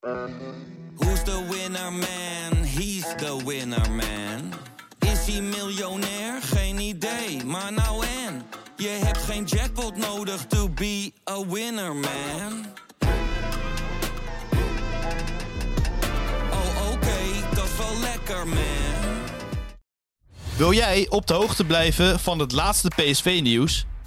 Who's the winner man? He's the winner man. Is hij miljonair? Geen idee, maar nou en. Je hebt geen jackpot nodig to be a winner man. Oh oké, dat is wel lekker man. Wil jij op de hoogte blijven van het laatste PSV-nieuws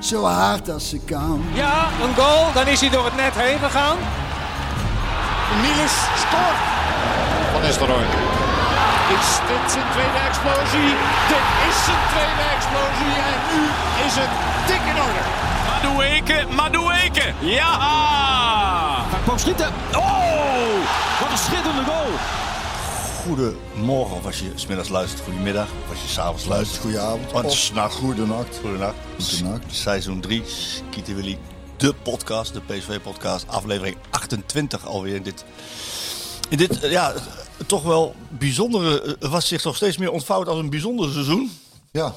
zo hard als ze kan. Ja, een goal, dan is hij door het net heen gegaan. Niels scoort. Van Nistelrooy. Is dit zijn tweede explosie? Dit is zijn tweede explosie en nu is het dik in orde. Madueke, Madueke. Ja! Hij kwam schieten. Oh, wat een schitterende goal. Goedemorgen, of als je smiddags luistert, goedemiddag. Of als je s'avonds luistert, Goedenavond. Want Of s'nachts. goedenacht. Goedenacht. Goedenacht. Seizoen 3, Kieten Willy, de podcast, de PSV-podcast, aflevering 28 alweer. In dit, in dit eh, ja, toch wel bijzondere, eh, was zich toch steeds meer ontvouwd als een bijzonder seizoen. Ja.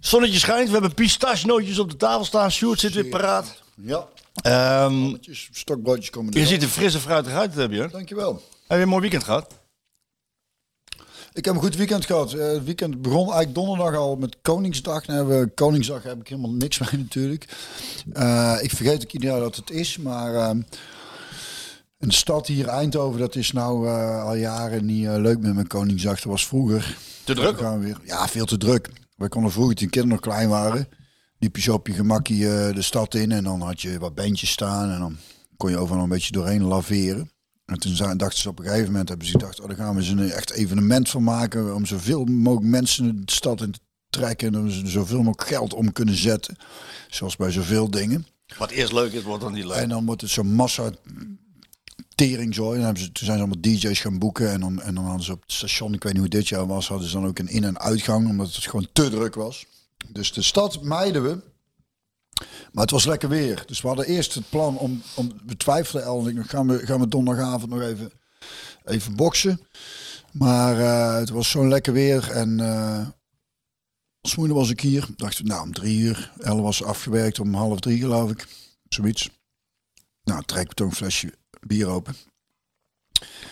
Zonnetje schijnt, we hebben pistachenootjes op de tafel staan. Sjoerd zit weer paraat. Ja. Ehm, Stokbroodjes komen er je ziet er fris en fruitig uit, heb je. Heb Dankjewel. je een mooi weekend gehad? Ik heb een goed weekend gehad. Eh, het weekend begon eigenlijk donderdag al met Koningsdag. Nou, hebben we- Koningsdag heb ik helemaal niks mee natuurlijk. Eh, ik vergeet ook ieder jaar dat het is, maar ehm, een stad hier, Eindhoven, dat is nou eh, al jaren niet leuk met Koningsdag. Dat was vroeger. Te druk? Dan gaan we weer. Ja, veel te druk. We konden vroeger, toen kinderen nog klein waren, liep je zo op je gemakkie de stad in en dan had je wat bandjes staan en dan kon je overal een beetje doorheen laveren. En toen dachten ze op een gegeven moment, hebben ze gedacht, oh, daar gaan we eens een echt evenement van maken om zoveel mogelijk mensen de stad in te trekken en om ze zoveel mogelijk geld om kunnen zetten. Zoals bij zoveel dingen. Wat eerst leuk is, wordt dan niet leuk. En dan wordt het zo'n massa teringzooi. En dan hebben ze, toen zijn ze allemaal DJ's gaan boeken. En dan, en dan hadden ze op het station, ik weet niet hoe dit jaar was, hadden ze dan ook een in- en uitgang. Omdat het gewoon te druk was. Dus de stad mijden we. Maar het was lekker weer. Dus we hadden eerst het plan om, om we twijfelden nog, gaan we, gaan we donderdagavond nog even, even boksen. Maar eh, het was zo'n lekker weer en eh als moeder was ik hier. Dachten we, nou om drie uur. Elle was afgewerkt om half drie geloof ik. Zoiets. Nou, trek toch een flesje bier open.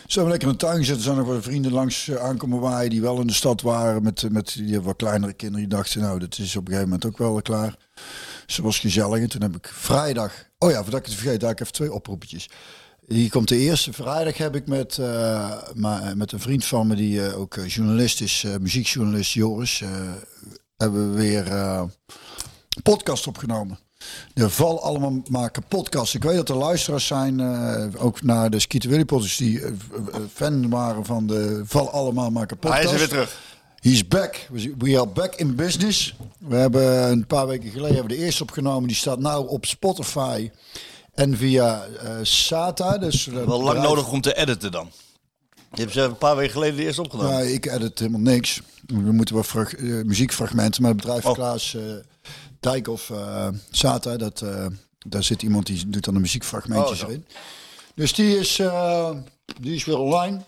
Hebben we lekker in de tuin. Er zijn nog wat vrienden langs eh, aankomen waaien die wel in de stad waren. Met, met die wat kleinere kinderen. Die dachten, nou, dat is op een gegeven moment ook wel klaar. Ze was gezellig. En toen heb ik vrijdag... Oh ja, voordat ik het vergeet, daar heb ik even twee oproepetjes. Hier komt de eerste. Vrijdag heb ik met, eh, maar, met een vriend van me, die eh, ook eh, journalist is, eh, muziekjournalist Joris, hebben we weer podcast opgenomen. De Val Allemaal Maken podcast. Ik weet dat er luisteraars zijn, ook naar de Skeeter Willy podcast, die fan waren van de Val Allemaal Maken podcast. Hij is er weer terug. He's back. We are back in business. We hebben een paar weken geleden hebben we de eerste opgenomen. Die staat nou op Spotify en via eh, Sata. Dus eh, Wel lang nodig om te editen dan. Je hebt ze een paar weken geleden de eerste opgenomen. Ja, ik edit helemaal niks. We moeten wel frag- eh, muziekfragmenten. Maar het bedrijf Oh. Klaas Dijkhoff uh, Sata, dat, daar zit iemand die doet dan de muziekfragmentjes Oh, zo. erin. Dus die is, die is weer online.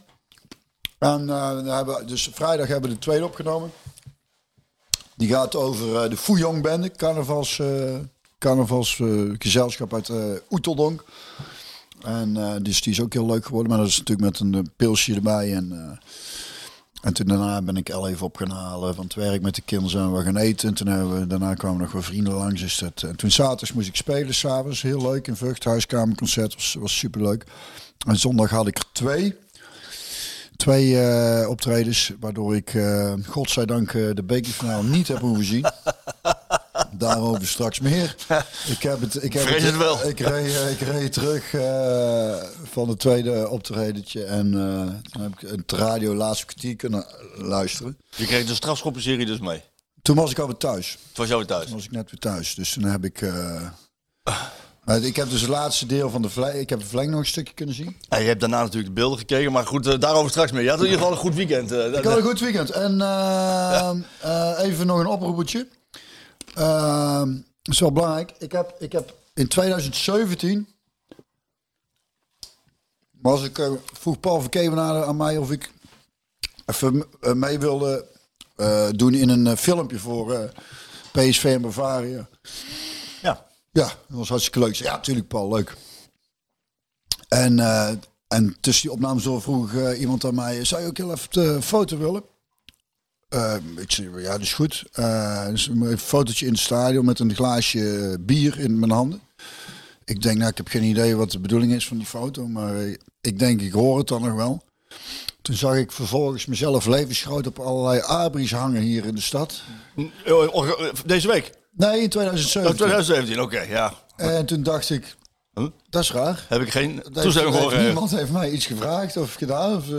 En eh, hebben, dus vrijdag hebben we de tweede opgenomen. Die gaat over eh, de Fuyong Bende, carnavals, eh carnavalsgezelschap uit Oeteldonk. En dus die is ook heel leuk geworden. Maar dat is natuurlijk met een pilsje erbij. En, en toen daarna ben ik El even op gaan halen van het werk met de kinderen. Zijn we gaan eten. En toen we, daarna kwamen nog wat vrienden langs. Dus dat, en toen zaterdags moest ik spelen s'avonds. Heel leuk. In Vught, huiskamerconcert. Was, was superleuk. En zondag had ik er twee. Twee eh, optredens. Waardoor ik, eh godzijdank, eh, de bekerfinale niet heb hoeven zien. Daarover straks meer. Ik heb het, ik heb Vrees het wel. Ik reed, ik reed terug van het tweede optredentje. En toen heb ik het radio laatste kwartier kunnen luisteren. Je kreeg de strafschoppenserie dus mee. Toen was ik alweer thuis. Het was weer thuis. Toen was ik net weer thuis. Dus toen heb ik... Maar ik heb dus het laatste deel van de vlei. Ik heb de verlenging nog een stukje kunnen zien. Ja, je hebt daarna natuurlijk de beelden gekeken, maar goed, eh, daarover straks meer. Je had in ieder geval een goed weekend. eh, Ik had een goed weekend. En eh, even nog een oproepetje. Uh, dat is wel belangrijk. Ik heb, ik heb in 2017... Was ik, vroeg Paul Verkevenade aan mij of ik even mee wilde doen in een filmpje voor PSV en Bavaria. Ja. Ja, dat was hartstikke leuk. Ja, natuurlijk Paul, leuk. En, eh, en tussen die opnames door vroeg eh, iemand aan mij, zou je ook heel even een foto willen? Eh, ik ja, dat is goed. Dus een fotootje in het stadion met een glaasje bier in mijn handen. Ik denk, nou, ik heb geen idee wat de bedoeling is van die foto, maar ik denk, ik hoor het dan nog wel. Toen zag ik vervolgens mezelf levensgroot op allerlei abris hangen hier in de stad. Deze week? Nee, in Oh, 2017. 2017, oké, ja. En toen dacht ik, Huh? dat is raar. Heb ik geen heeft- toestemming heeft voor. eh, Niemand heeft mij iets gevraagd of gedaan. Of, eh,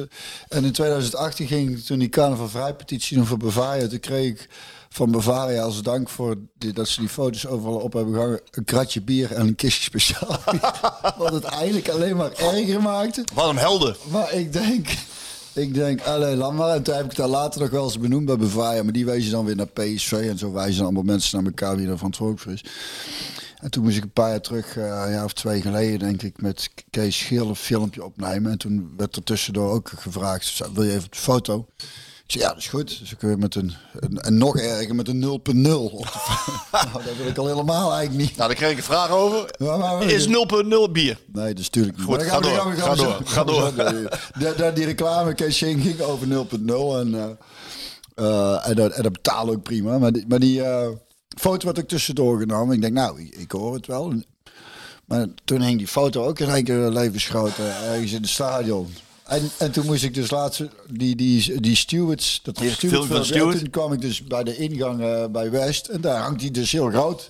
en in 2018 ging toen die carnaval vrijpetitie doen voor Bavaria. Toen kreeg ik van Bavaria als dank voor die, dat ze die foto's overal op hebben gehangen. Een kratje bier en een kistje speciaal. Wat het eigenlijk alleen maar erger maakte. Wat een helden. Maar ik denk, ik denk, allee, laat maar. En toen heb ik daar later nog wel eens benoemd bij Bavaria. Maar die wezen dan weer naar PSV. En zo wijzen allemaal mensen naar elkaar wie er verantwoordelijk voor is. En toen moest ik een paar jaar terug, eh, een jaar of twee geleden, denk ik, met Kees Scheel een filmpje opnemen. En toen werd er tussendoor ook gevraagd, "Zou- wil je even de foto? Ik zei, ja, dat is goed. Dus ik weer met een, een, en nog erger, met een 0.0 op de foto. nou, dat wil ik al helemaal eigenlijk niet. Nou, daar kreeg ik een vraag over. Maar- Is 0.0 bier? Nee, dat is natuurlijk niet. Goed, ga door, gaan we- ga gaan door, ga door. de- Die reclame Kees Ging over 0.0 en, eh, eh, en, dat, en dat betalen ook prima. Maar die, maar die eh, foto werd ook tussendoor genomen. Ik denk, nou, ik, ik hoor het wel. Maar toen hing die foto ook in één keer levensgroot ergens in het stadion. En, en toen moest ik dus laatst die, die, die stewards, dat Die steward film van Stewart? en Toen kwam ik dus bij de ingang eh, bij West en daar hangt die dus heel groot.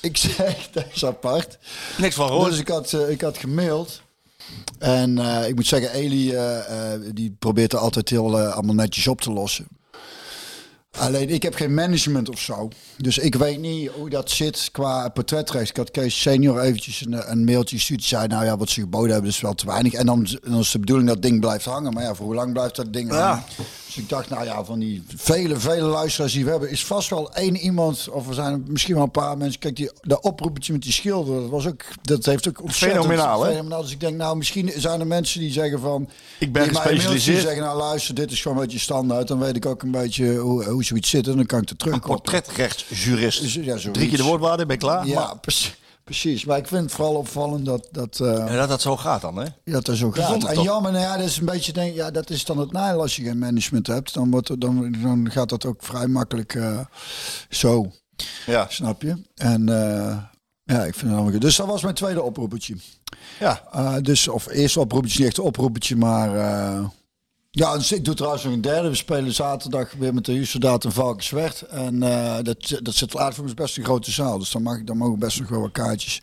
Ik zeg, dat is apart. Niks van gehoord. Dus ik had, eh, ik had gemaild. En eh, ik moet zeggen, Eli die probeert er altijd heel allemaal netjes op te lossen. Alleen ik heb geen management of zo. Dus ik weet niet hoe dat zit qua portretrecht. Ik had Kees senior eventjes een, een mailtje gestuurd. Die zei, nou ja, wat ze geboden hebben is wel te weinig. En dan, dan is de bedoeling dat ding blijft hangen. Maar ja, voor hoe lang blijft dat ding Ja. hangen? Dus ik dacht, nou ja, van die vele, vele luisteraars die we hebben... is vast wel één iemand, of er zijn misschien wel een paar mensen... Kijk, die, dat oproepetje met die schilder, dat, was ook, dat heeft ook ontzettend... Fenomenaal, hè? fenomenaal. Dus ik denk, nou, misschien zijn er mensen die zeggen van... Ik ben die gespecialiseerd. zeggen, nou luister, dit is gewoon een beetje standaard. Dan weet ik ook een beetje hoe, hoe zoiets zit en dan kan ik er terug Portretrechtsjurist. Dus, ja, zoiets. Drie keer de woordwaarde, ben je klaar? Ja, Maar- precies. Precies, maar ik vind het vooral opvallend dat dat, eh, Ja, dat dat zo gaat dan, hè? dat er zo gaat. En toch? jammer, nou ja, dat is een beetje denk, ja, dat is dan het nadeel als je geen management hebt. Dan, wordt, er- dan, dan gaat dat ook vrij makkelijk eh, zo, Ja. snap je? En eh, ja, ik vind het allemaal goed. Dus dat was mijn tweede oproepetje. Ja. Dus, of eerste oproepetje, niet echt een oproepetje, maar... ja, ik doe trouwens nog een derde. We spelen zaterdag weer met de Huursoldaat en Valkenswerd. En eh, dat, dat zit laat voor is best een grote zaal. Dus dan, mag, dan mogen best nog wel wat kaartjes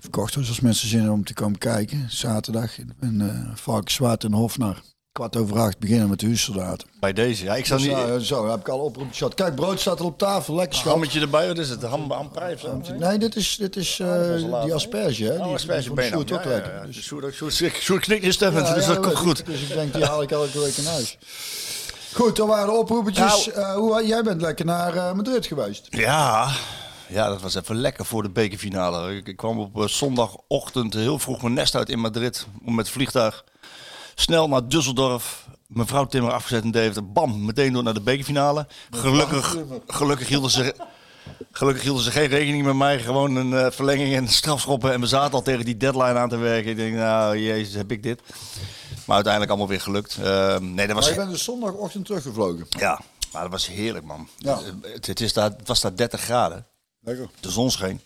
verkocht worden. Dus als mensen zin hebben om te komen kijken. Zaterdag in, in eh, Valkenswerd en Hofnar. Kwart over acht beginnen met de Huursoldaten. Bij deze. Ja, ik zou Dus, niet... nou, zo, dan heb ik al oproepjes gehad. Kijk, brood staat al op tafel. Lekker schat. Hammetje erbij, wat is het? Ham, of zo? Nee, dit is, dit is eh, dat was later, die asperge. Hè? Oh, die, asperge ja, Ottrekker. ja. Dus- Sjoerd- knikt instemmend, Ja, dus dat komt goed. Dus ik denk, die haal ik elke week in huis. Goed, dan waren de oproepetjes. Nou- Eh, hoe, jij bent lekker naar eh, Madrid geweest. Ja, ja, dat was even lekker voor de bekerfinale. Ik, kwam op eh, zondagochtend heel vroeg mijn nest uit in Madrid. Om met vliegtuig snel naar Düsseldorf. Mijn vrouw Timmer afgezet in Deventer. Bam, meteen door naar de bekerfinale. Gelukkig, gelukkig hielden ze... Gelukkig hielden ze geen rekening met mij. Gewoon een eh, verlenging en strafschoppen. En we zaten al tegen die deadline aan te werken. Ik denk, nou, jezus, heb ik dit. Maar uiteindelijk allemaal weer gelukt. Eh, nee, dat was... Maar je bent dus zondagochtend teruggevlogen. Ja, maar dat was heerlijk, man. Ja. Het, het, is daar, het was daar 30 graden. Lekker. De zon scheen.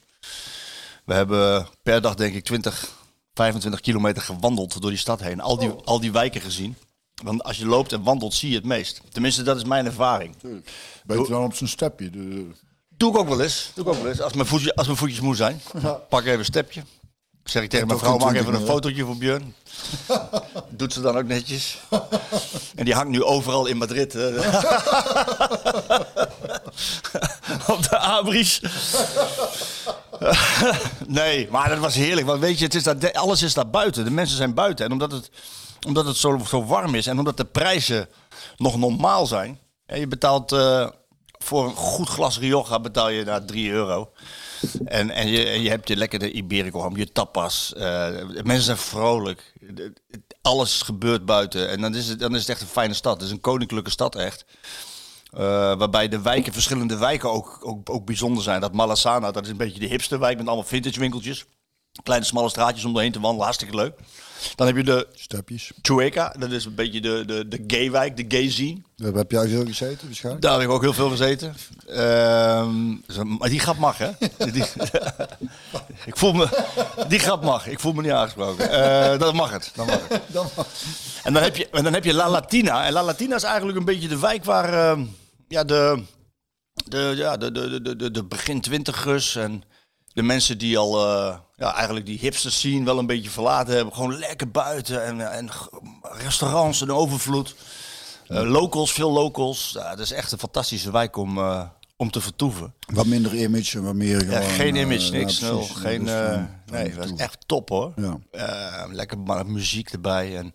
We hebben per dag denk ik 20, 25 kilometer gewandeld door die stad heen. Al die, al die wijken gezien. Want als je loopt en wandelt zie je het meest. Tenminste, dat is mijn ervaring. Beter dan op zo'n stepje. De, Doe ik ook wel eens. Doe ik ook wel eens. Als mijn, voetje, als mijn voetjes moe zijn. Pak even een stepje. Zeg ik tegen mijn vrouw, maak even 20 een fotootje voor Björn. Doet ze dan ook netjes. En die hangt nu overal in Madrid. Op de abris. nee, maar dat was heerlijk. Want weet je, het is daar, alles is daar buiten. De mensen zijn buiten. En omdat het, omdat het zo, zo warm is en omdat de prijzen nog normaal zijn. Ja, je betaalt eh, voor een goed glas Rioja betaal je daar 3 euro. En, en, je, en je hebt je Iberico, je tapas. eh, mensen zijn vrolijk. Alles gebeurt buiten. En dan is, het, dan is het echt een fijne stad. Het is een koninklijke stad echt. Eh, waarbij de wijken, verschillende wijken ook, ook, ook bijzonder zijn. Dat Malasana, dat is een beetje de hipste wijk met allemaal vintage winkeltjes. Kleine smalle straatjes om doorheen te wandelen, hartstikke leuk. Dan heb je de Stepjes. Chueca, dat is een beetje de, de, de gay wijk, de gay scene. Daar heb jij veel gezeten waarschijnlijk? Daar heb ik ook heel veel gezeten. Ehm, maar die grap mag, hè? Die, ik voel me, die grap mag. Ik voel me niet aangesproken. Eh dan mag het. Dan mag het. En dan heb je, en dan heb je La Latina. En La Latina is eigenlijk een beetje de wijk waar ehm, ja, de, de, ja, de, de, de, de, de begin twintigers en de mensen die al eh, ja, eigenlijk die hipsters zien wel een beetje verlaten hebben. Gewoon lekker buiten en, en restaurants en overvloed. Eh, locals, veel locals. Ja, het is echt een fantastische wijk om, eh, om te vertoeven. Wat minder image en wat meer Ja, gewoon... geen eh, image, niks. precies. geen, Dus nee, dat was echt top hoor. Ja. Lekker ma- muziek erbij. En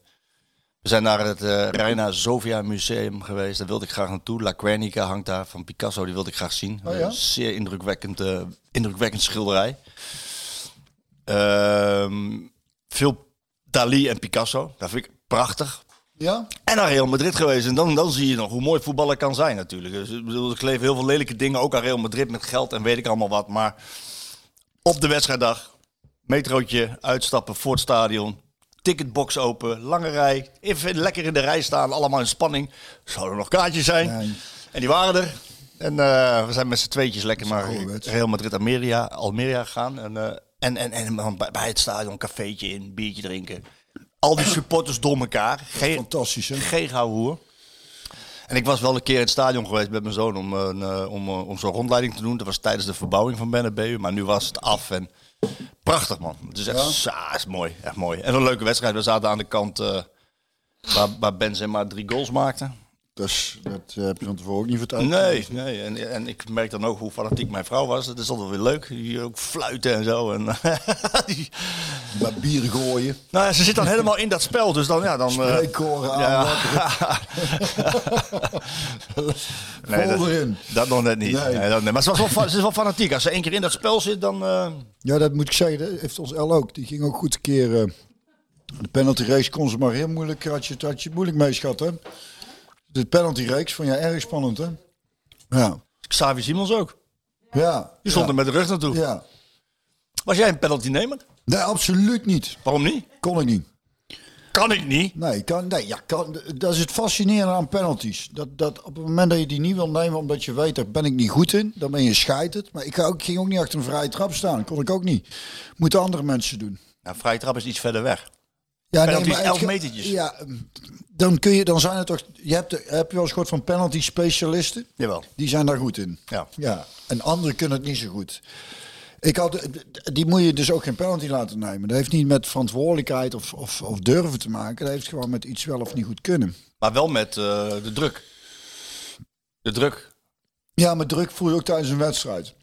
we zijn naar het Reina Sofia Museum geweest. Daar wilde ik graag naartoe. La Guernica hangt daar van Picasso. Die wilde ik graag zien. Oh zeer indrukwekkend, indrukwekkend schilderij. Ehm, veel Dali en Picasso. Dat vind ik prachtig. Ja? En naar Real Madrid geweest. En dan, dan zie je nog hoe mooi voetballer kan zijn natuurlijk. Dus, ik bedoel, ik leef heel veel lelijke dingen ook aan Real Madrid met geld en weet ik allemaal wat. Maar op de wedstrijddag, metrootje, uitstappen voor het stadion. Ticketbox open, lange rij. Even lekker in de rij staan, allemaal in spanning. Zouden er nog kaartjes zijn? Nee. En die waren er. En eh, we zijn met z'n tweetjes lekker naar. Real Madrid Almeria, Almeria gegaan. En, eh, en, en, en bij, het stadion een cafeetje in, biertje drinken. Al die supporters door elkaar. Geen, Fantastisch, hè? geen gauw hoer. En ik was wel een keer in het stadion geweest met mijn zoon om, een, eh, om, eh, om zo'n rondleiding te doen. Dat was tijdens de verbouwing van Bennebeu. Maar nu was het af en prachtig man. Het is echt ja? is mooi, echt mooi. En een leuke wedstrijd. We zaten aan de kant eh, waar, waar Benzema drie goals maakte. Dus dat eh, heb je van tevoren ook niet verteld. Nee, nee. En, en ik merk dan ook hoe fanatiek mijn vrouw was. Dat is altijd weer leuk. Hier ook fluiten en zo. En, die- Bij bier gooien. nou ja, ze zit dan helemaal in dat spel. Dus dan, ja, dan... eh, Spreekkoren aan. ja. nee, dat, erin. dat nog net niet. Nee. Nee, dat, nee. Maar ze, was wel, ze is wel fanatiek. Als ze één keer in dat spel zit, dan... eh, Ja, dat moet ik zeggen. Dat heeft ons El ook. Die ging ook goed een keer... de penalty race kon ze maar heel moeilijk... Had je, had je moeilijk mee, schat, hè? De penalty race vond jij erg spannend, hè? Ja. Xavi Simons ook. Ja. Die stond ja. er met de rug naartoe. Ja. Was jij een penalty nemer? Nee, absoluut niet. Waarom niet? Kon ik niet. Kan ik niet. Nee, kan, nee ja, kan, dat is het fascinerende aan penalties. Dat, dat op het moment dat je die niet wil nemen omdat je weet, daar ben ik niet goed in, dan ben je scheiterd. Maar ik ga ook, ging ook niet achter een vrije trap staan. Kon ik ook niet. Moeten andere mensen doen. Nou, vrije trap is iets verder weg. Ja, Penalty is het 11 ge- metertjes. Ja, dan kun je, dan zijn het toch. Je hebt, heb je wel eens gehoord van penalty specialisten? Jawel. Die zijn daar goed in. Ja. Ja. En anderen kunnen het niet zo goed. Ik had, die moet je dus ook geen penalty laten nemen. Dat heeft niet met verantwoordelijkheid of, of, of durven te maken. Dat heeft gewoon met iets wel of niet goed kunnen. Maar wel met eh, de druk. De druk. Ja, maar druk voel je ook tijdens een wedstrijd.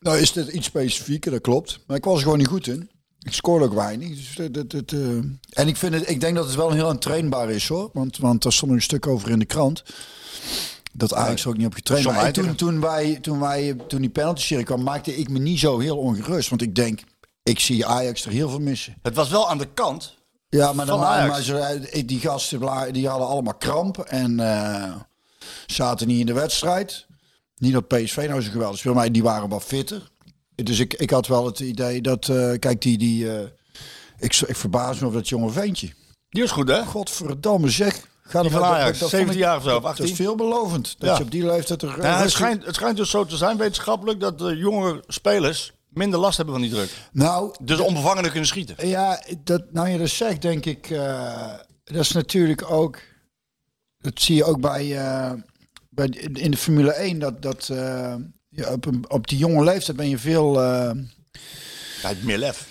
Nou is dit iets specifieker, dat klopt. Maar ik was er gewoon niet goed in. Ik scoorde ook weinig. Dus dat, dat, dat, eh, En ik, vind het, ik denk dat het wel heel trainbaar is hoor. Want, want daar stond een stuk over in de krant. Dat Ajax ook niet op getraind. Maar en toen, toen, wij, toen, wij, toen die penalty serie kwam, maakte ik me niet zo heel ongerust. Want ik denk, ik zie Ajax er heel veel missen. Het was wel aan de kant. Ja, maar, dan, maar ze, ik- die gasten die hadden allemaal kramp en eh, zaten niet in de wedstrijd. Niet dat PSV nou zo geweldig speelde, maar die waren wat fitter. Dus ik, ik had wel het idee dat, eh, kijk, die, die eh, ik, ik verbaas me over dat jonge ventje. Die was goed, hè? Godverdamme zeg. Ga Die van Ajax, vond 17 ik- jaar of zo, of Dat is 18. veelbelovend. Dat Ja. je op die leeftijd er... Ja, het, schijnt, het schijnt dus zo te zijn, wetenschappelijk, dat de jonge spelers minder last hebben van die druk. Nou, Dus onbevangener kunnen schieten. Ja, dat, nou je dat zegt, denk ik, eh, dat is natuurlijk ook, dat zie je ook bij, eh, bij in de Formule 1, dat, dat eh, ja, op, een- op die jonge leeftijd ben je veel, Hij heeft meer lef.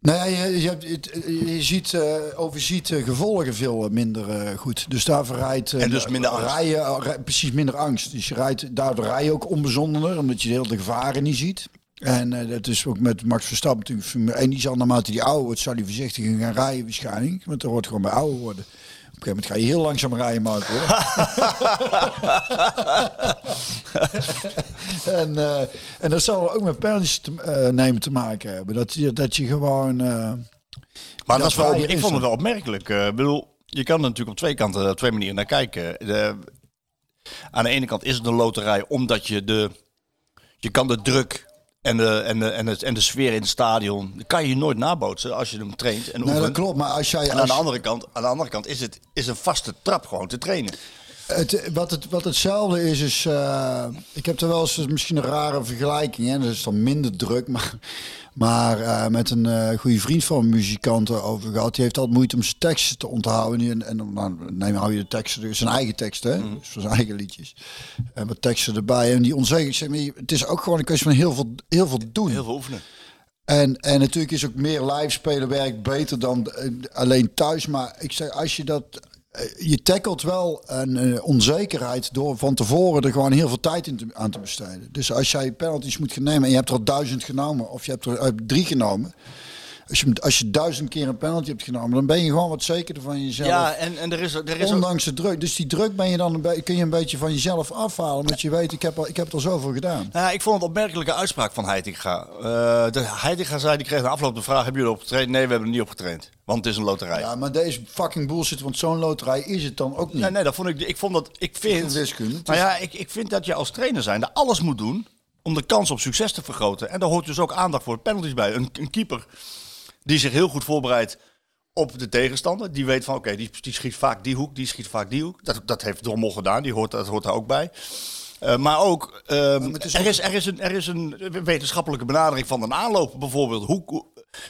nou ja, je, je, ziet, eh, overziet eh, gevolgen veel minder goed. Dus daarvoor rijdt... En dus minder angst. Rijden, rij- precies minder angst. Dus je rijdt, daardoor rij je ook onbezonderder, omdat je heel de gevaren niet ziet. En dat is ook met Max Verstappen natuurlijk. 1, die zal naarmate die ouder wordt, zal hij voorzichtiger gaan rijden waarschijnlijk. Want er wordt gewoon bij ouder worden. Op een gegeven moment ga je heel langzaam rijden, Marco. hoor. en, eh, en dat zal ook met penalties te, eh, nemen te maken hebben. Dat, je- dat je gewoon... eh, Maar dat is wel, ik vond het wel opmerkelijk. Eh, Ik bedoel, je kan er natuurlijk op twee kanten, op twee manieren naar kijken. De, aan de ene kant is het een loterij omdat je de, je kan de druk en de, en de, en de, en de sfeer in het stadion, dat kan je nooit nabootsen als je hem traint en nee, dat klopt. Maar als jij... En aan de andere kant, aan de andere kant is het is een vaste trap gewoon te trainen. Het, wat, het, wat hetzelfde is, is. eh, ik heb er wel eens misschien een rare vergelijking. Hè? Dat is dan minder druk. Maar, maar eh, met een eh, goede vriend van een muzikant over gehad. Die heeft altijd moeite om zijn teksten te onthouden. En, en dan nou, neem hou je de teksten, dus zijn eigen teksten, hè? Dus voor zijn eigen liedjes. En wat teksten erbij. En die onzeker. Zeg, maar, het is ook gewoon een kwestie van heel veel, heel veel doen. Heel veel oefenen. En, en natuurlijk is ook meer live spelen werkt beter dan alleen thuis. Maar ik zeg, als je dat. Eh, Je tackelt wel een eh, onzekerheid door van tevoren er gewoon heel veel tijd in aan te besteden. Dus als jij penalties moet gaan nemen en je hebt er duizend genomen, of je hebt er eh, drie genomen. Als je, als je duizend keer een penalty hebt genomen, dan ben je gewoon wat zekerder van jezelf. Ja, en, en er is, er is ook, Ondanks de druk. Dus die druk ben je dan een be- kun je een beetje van jezelf afhalen. Want je weet, ik heb, al, ik heb er al zoveel gedaan. Nou, ja, ik vond het opmerkelijke uitspraak van Heitinga. Eh de Heitinga zei, die kreeg na afloop de vraag, hebben jullie op getraind? Nee, we hebben er niet op getraind. Want het is een loterij. Ja, maar deze fucking bullshit, want zo'n loterij is het dan ook niet. Nee, nee, dat vond ik. Ik vond dat. Ik vind. Wiskunde, het is- ja, ik, ik vind dat je als trainer zijnde alles moet doen om de kans op succes te vergroten. En daar hoort dus ook aandacht voor penalties bij. Een, een keeper die zich heel goed voorbereidt op de tegenstander. Die weet van oké, die, die schiet vaak die hoek, die schiet vaak die hoek. Dat, dat heeft Drommel gedaan, die hoort, dat hoort daar ook bij. Eh, maar ook, ehm, is er, is, er, is een, er is een wetenschappelijke benadering van een aanloop bijvoorbeeld. Hoe,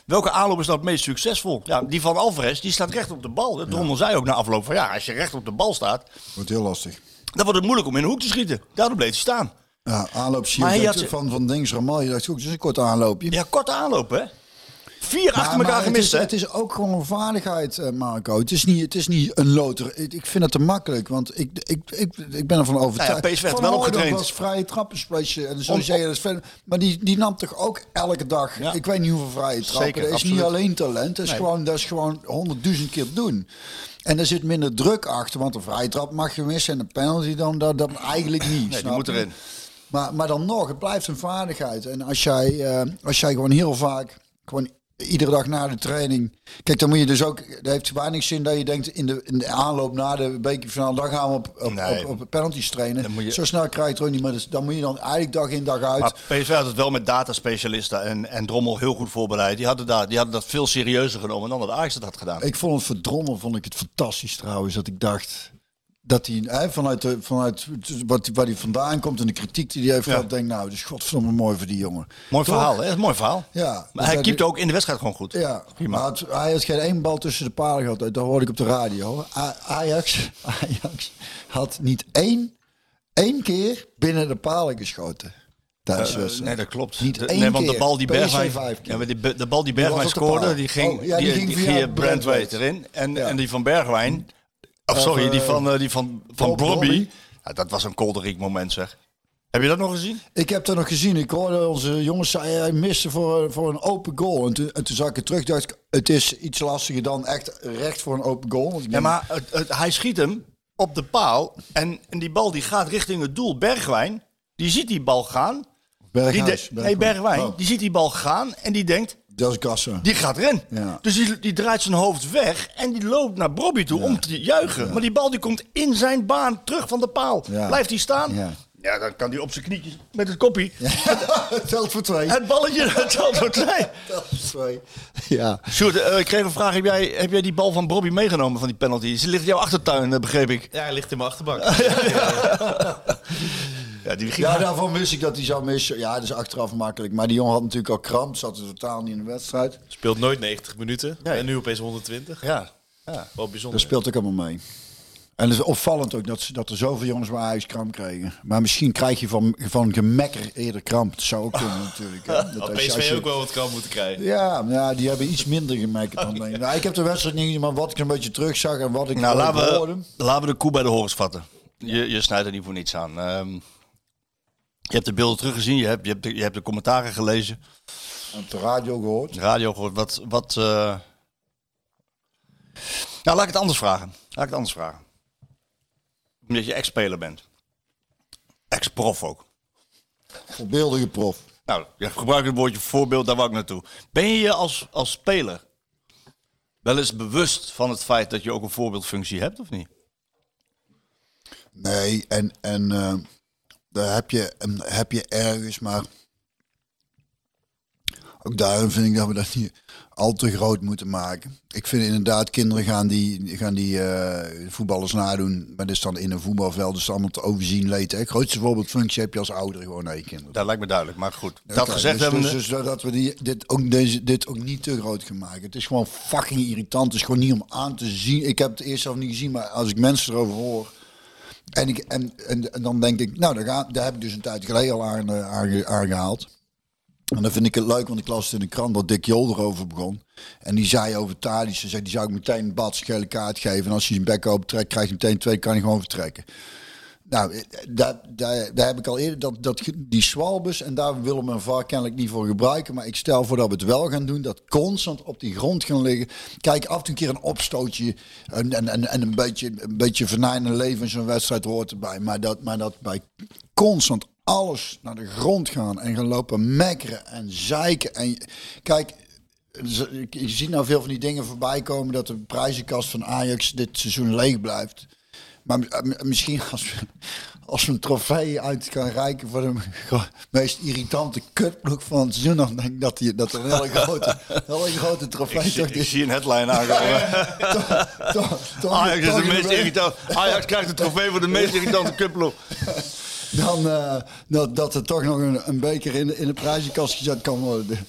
welke aanloop is nou het meest succesvol? Ja, die van Alvarez, die staat recht op de bal. Drommel zei ook na afloop van ja, als je recht op de bal staat, Wordt heel lastig. dan wordt het moeilijk om in de hoek te schieten. Daardoor bleef hij staan. Ja, aanloop zie Maar je dat had- van, van Dings Ramal. Je dacht ook, het is een kort aanloopje. Ja, korte aanloop, hè? Vier Maar- achter elkaar het gemist, is, hè? het is ook gewoon vaardigheid, eh, Marco. Het is niet, het is niet een loter. Ik, ik vind het te makkelijk, want ik, ik, ik, ik ben ervan overtuigd. Nou ja, PSV werd Van wel opgetraind. was vrije trappenspletje. En zo zei je dat verder. Maar die, die nam toch ook elke dag. Ja. Ik weet niet hoeveel vrije trappen. Zeker, dat is absoluut. niet alleen talent. Dat is, Nee. gewoon, dat is gewoon honderdduizend keer doen. En er zit minder druk achter, want een vrije trap mag je missen en een penalty dan dat, dat eigenlijk niet. Nee, die moet erin. Maar, maar dan nog, het blijft een vaardigheid. En als jij, eh, als jij gewoon heel vaak, gewoon iedere dag na de training. Kijk, dan moet je dus ook. Het heeft weinig zin dat je denkt in de, in de aanloop na de bekerfinale. Dan gaan we op, op, Nee. op, op penalties trainen. Dan moet je- Zo snel krijg je het ook niet. Maar dus, dan moet je dan eigenlijk dag in dag uit. Maar PSV had het wel met dataspecialisten en, en Drommel heel goed voorbereid. Die hadden, daar, die hadden dat veel serieuzer genomen dan dat Ajax het had gedaan. Ik vond het voor Drommel vond ik het fantastisch trouwens. Dat ik dacht dat hij hè, vanuit, de, vanuit wat, waar hij vandaan komt en de kritiek die hij heeft Ja. gehad. Denk nou, dus godverdomme mooi voor die jongen. Mooi Toch? verhaal, hè? Mooi verhaal. Ja. Maar hij keepte ook in de wedstrijd gewoon goed. Ja, Prima. maar het- hij had geen één bal tussen de palen gehad. Dat hoorde ik op de radio. A- Ajax, Ajax had niet één, één keer binnen de palen geschoten. Eh, nee, dat klopt. Niet De- één nee, want de bal die Bergwijn, ja, maar die, de bal die Die Bergwijn scoorde, paal. die ging, Oh, ja, die ging via Brandweight. erin. En, Ja. en die van Bergwijn, oh, sorry, die eh, van, eh, die van, van Bob. Ja, dat was een kolderiek moment, zeg. Heb je dat nog gezien? Ik heb dat nog gezien. Ik hoorde onze jongens zei hij miste voor, voor een open goal. En toen, en toen zag ik het terug. Dacht ik, het is iets lastiger dan echt recht voor een open goal. Want ik Ja, maar het, het- hij schiet hem op de paal en, en die bal die gaat richting het doel. Bergwijn, die ziet die bal gaan. Die de- nee, Bergwijn, Oh, die ziet die bal gaan en die denkt, dat is Kassa. die gaat erin. Ja. Dus die, die draait zijn hoofd weg en die loopt naar Bobby toe om te juichen. Maar die bal die komt in zijn baan terug van de paal. Ja. Blijft hij staan? Ja. Ja, dan kan hij op zijn knietjes met het koppie. Telt voor twee. Het balletje, het telt voor twee. Telt voor twee. Ja. Sjoerd, eh, ik kreeg een vraag. Heb jij, heb jij die bal van Bobby meegenomen van die penalty? Ze ligt in jouw achtertuin, eh, begreep ik. Ja, hij ligt in mijn achterbak. Ja, die ging Ja, daarvan wist ik dat hij zou missen. Ja, dat is achteraf makkelijk. Maar die jongen had natuurlijk al kramp. Zat er totaal niet in de wedstrijd. Speelt nooit 90 minuten. Nee. En nu opeens 120. Ja. ja. Wel Dat bijzonder. speelt ook allemaal mee. En het is opvallend ook dat, ze, dat er zoveel jongens bij Ajax kramp kregen. Maar misschien krijg je van, van gemekker eerder kramp. Dat zou ook kunnen natuurlijk. Hè. Dat Had als je- als PSV je- ook wel wat kan moeten krijgen. Ja, maar ja, die hebben iets minder gemekkerd dan denk ik. Nou, ik heb de wedstrijd niet gezien, maar wat ik een beetje terugzag en wat ik Nou, ik laten hoorde. we, laten we de koe bij de horens vatten. Je, je snijdt er niet voor niets aan. Ehm, Je hebt de beelden teruggezien, je hebt, je hebt, de, je hebt de commentaren gelezen, En op de radio gehoord. de radio gehoord. Wat, wat, eh, Nou, laat ik het anders vragen. Laat ik het anders vragen. Omdat je ex-speler bent. Ex-prof ook. Voorbeeldige prof. Nou, je gebruikt het woordje voorbeeld, daar wou ik naartoe. Ben je je als, als speler wel eens bewust van het feit dat je ook een voorbeeldfunctie hebt, of niet? Nee, en, en eh, daar heb je, heb je ergens, maar ook daarom vind ik dat we dat niet al te groot moeten maken. Ik vind inderdaad, kinderen gaan die, gaan die eh, voetballers nadoen, maar dat is dan in een voetbalveld, dus allemaal te overzien leed. Het grootste voorbeeldfunctie heb je als ouder gewoon naar je kinderen. Dat lijkt me duidelijk, maar goed. Dat gezegd dus, hebben dus, dus dat we die, dit, ook deze, dit ook niet te groot gaan maken. Het is gewoon fucking irritant. Het is gewoon niet om aan te zien. Ik heb het eerst zelf niet gezien, maar als ik mensen erover hoor. En, ik, en, en, en dan denk ik, nou, daar, ga, daar heb ik dus een tijd geleden al aan, eh, aange- aangehaald. En dan vind ik het leuk, want ik las in de krant dat Dick Jol erover begon. En die zei over Tadic, zei, die zou ik meteen een bats gele kaart geven. En als hij zijn bek open trekt, krijgt hij meteen twee, kan hij gewoon vertrekken. Nou, eh, daar, daar, daar heb ik al eerder dat, dat die Swalbus en daar willen we een VAR kennelijk niet voor gebruiken. Maar ik stel voor dat we het wel gaan doen, dat constant op die grond gaan liggen. Kijk, af en toe een keer een opstootje en, en, en, en een beetje, een beetje vernijnen leven in zo'n wedstrijd hoort erbij. Maar dat, maar dat bij constant alles naar de grond gaan en gaan lopen mekkeren en zeiken. En kijk, je ziet nou veel van die dingen voorbij komen dat de prijzenkast van Ajax dit seizoen leeg blijft. Maar m- misschien als we, als we een trofee uit kan reiken voor de meest irritante kutploeg van het seizoen, dan denk ik dat, die, dat er een hele grote, hele grote trofee Ik, zie- toch ik zie een headline aankomen. Ajax is de in meest de- irritant. Ajax krijgt de trofee voor de meest irritante cupploeg. Dan eh, dat, dat er toch nog een, een beker in de, in de prijzenkast gezet kan worden.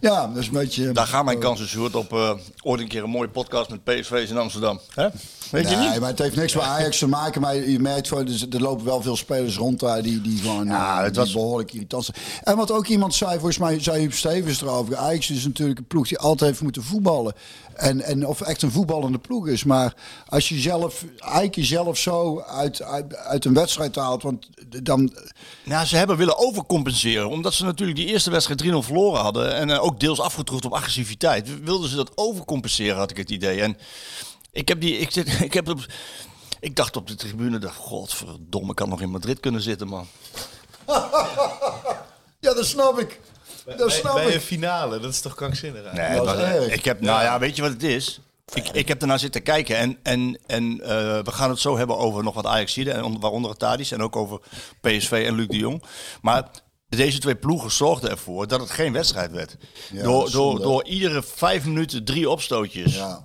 ja, dat is een beetje... Daar gaan mijn kansen, Sjoerd, op eh, ooit een keer een mooie podcast met PSV's in Amsterdam. Hè? Weet je Nee, niet? maar het heeft niks met Ajax te maken. Maar je merkt gewoon, dus er lopen wel veel spelers rond daar die, die gewoon Ja, eh, het die was- behoorlijk irritant zijn. En wat ook iemand zei, volgens mij zei Huub Stevens erover. Ajax is natuurlijk een ploeg die altijd heeft moeten voetballen. En, en of echt een voetballende ploeg is. Maar als je zelf, eigenlijk jezelf zo uit, uit, uit een wedstrijd haalt. Want dan, Nou, ze hebben willen overcompenseren. Omdat ze natuurlijk die eerste wedstrijd 3-0 verloren hadden. En eh, ook deels afgetroefd op agressiviteit. Wilden ze dat overcompenseren, had ik het idee. En ik heb die. Ik, zit, ik, heb op, ik dacht op de tribune, dacht, godverdomme, ik kan nog in Madrid kunnen zitten, man. ja, dat snap ik. Dat snap bij ik. een finale, dat is toch krankzinnig? Nee, Dat was- ik heb, nou ja, weet je wat het is? Ik, ik heb ernaar zitten kijken en, en, en eh, we gaan het zo hebben over nog wat Ajaxide, en onder- waaronder het en ook over PSV en Luc de Jong. Maar deze twee ploegen zorgden ervoor dat het geen wedstrijd werd. Ja, door, door, door iedere vijf minuten drie opstootjes. Ja.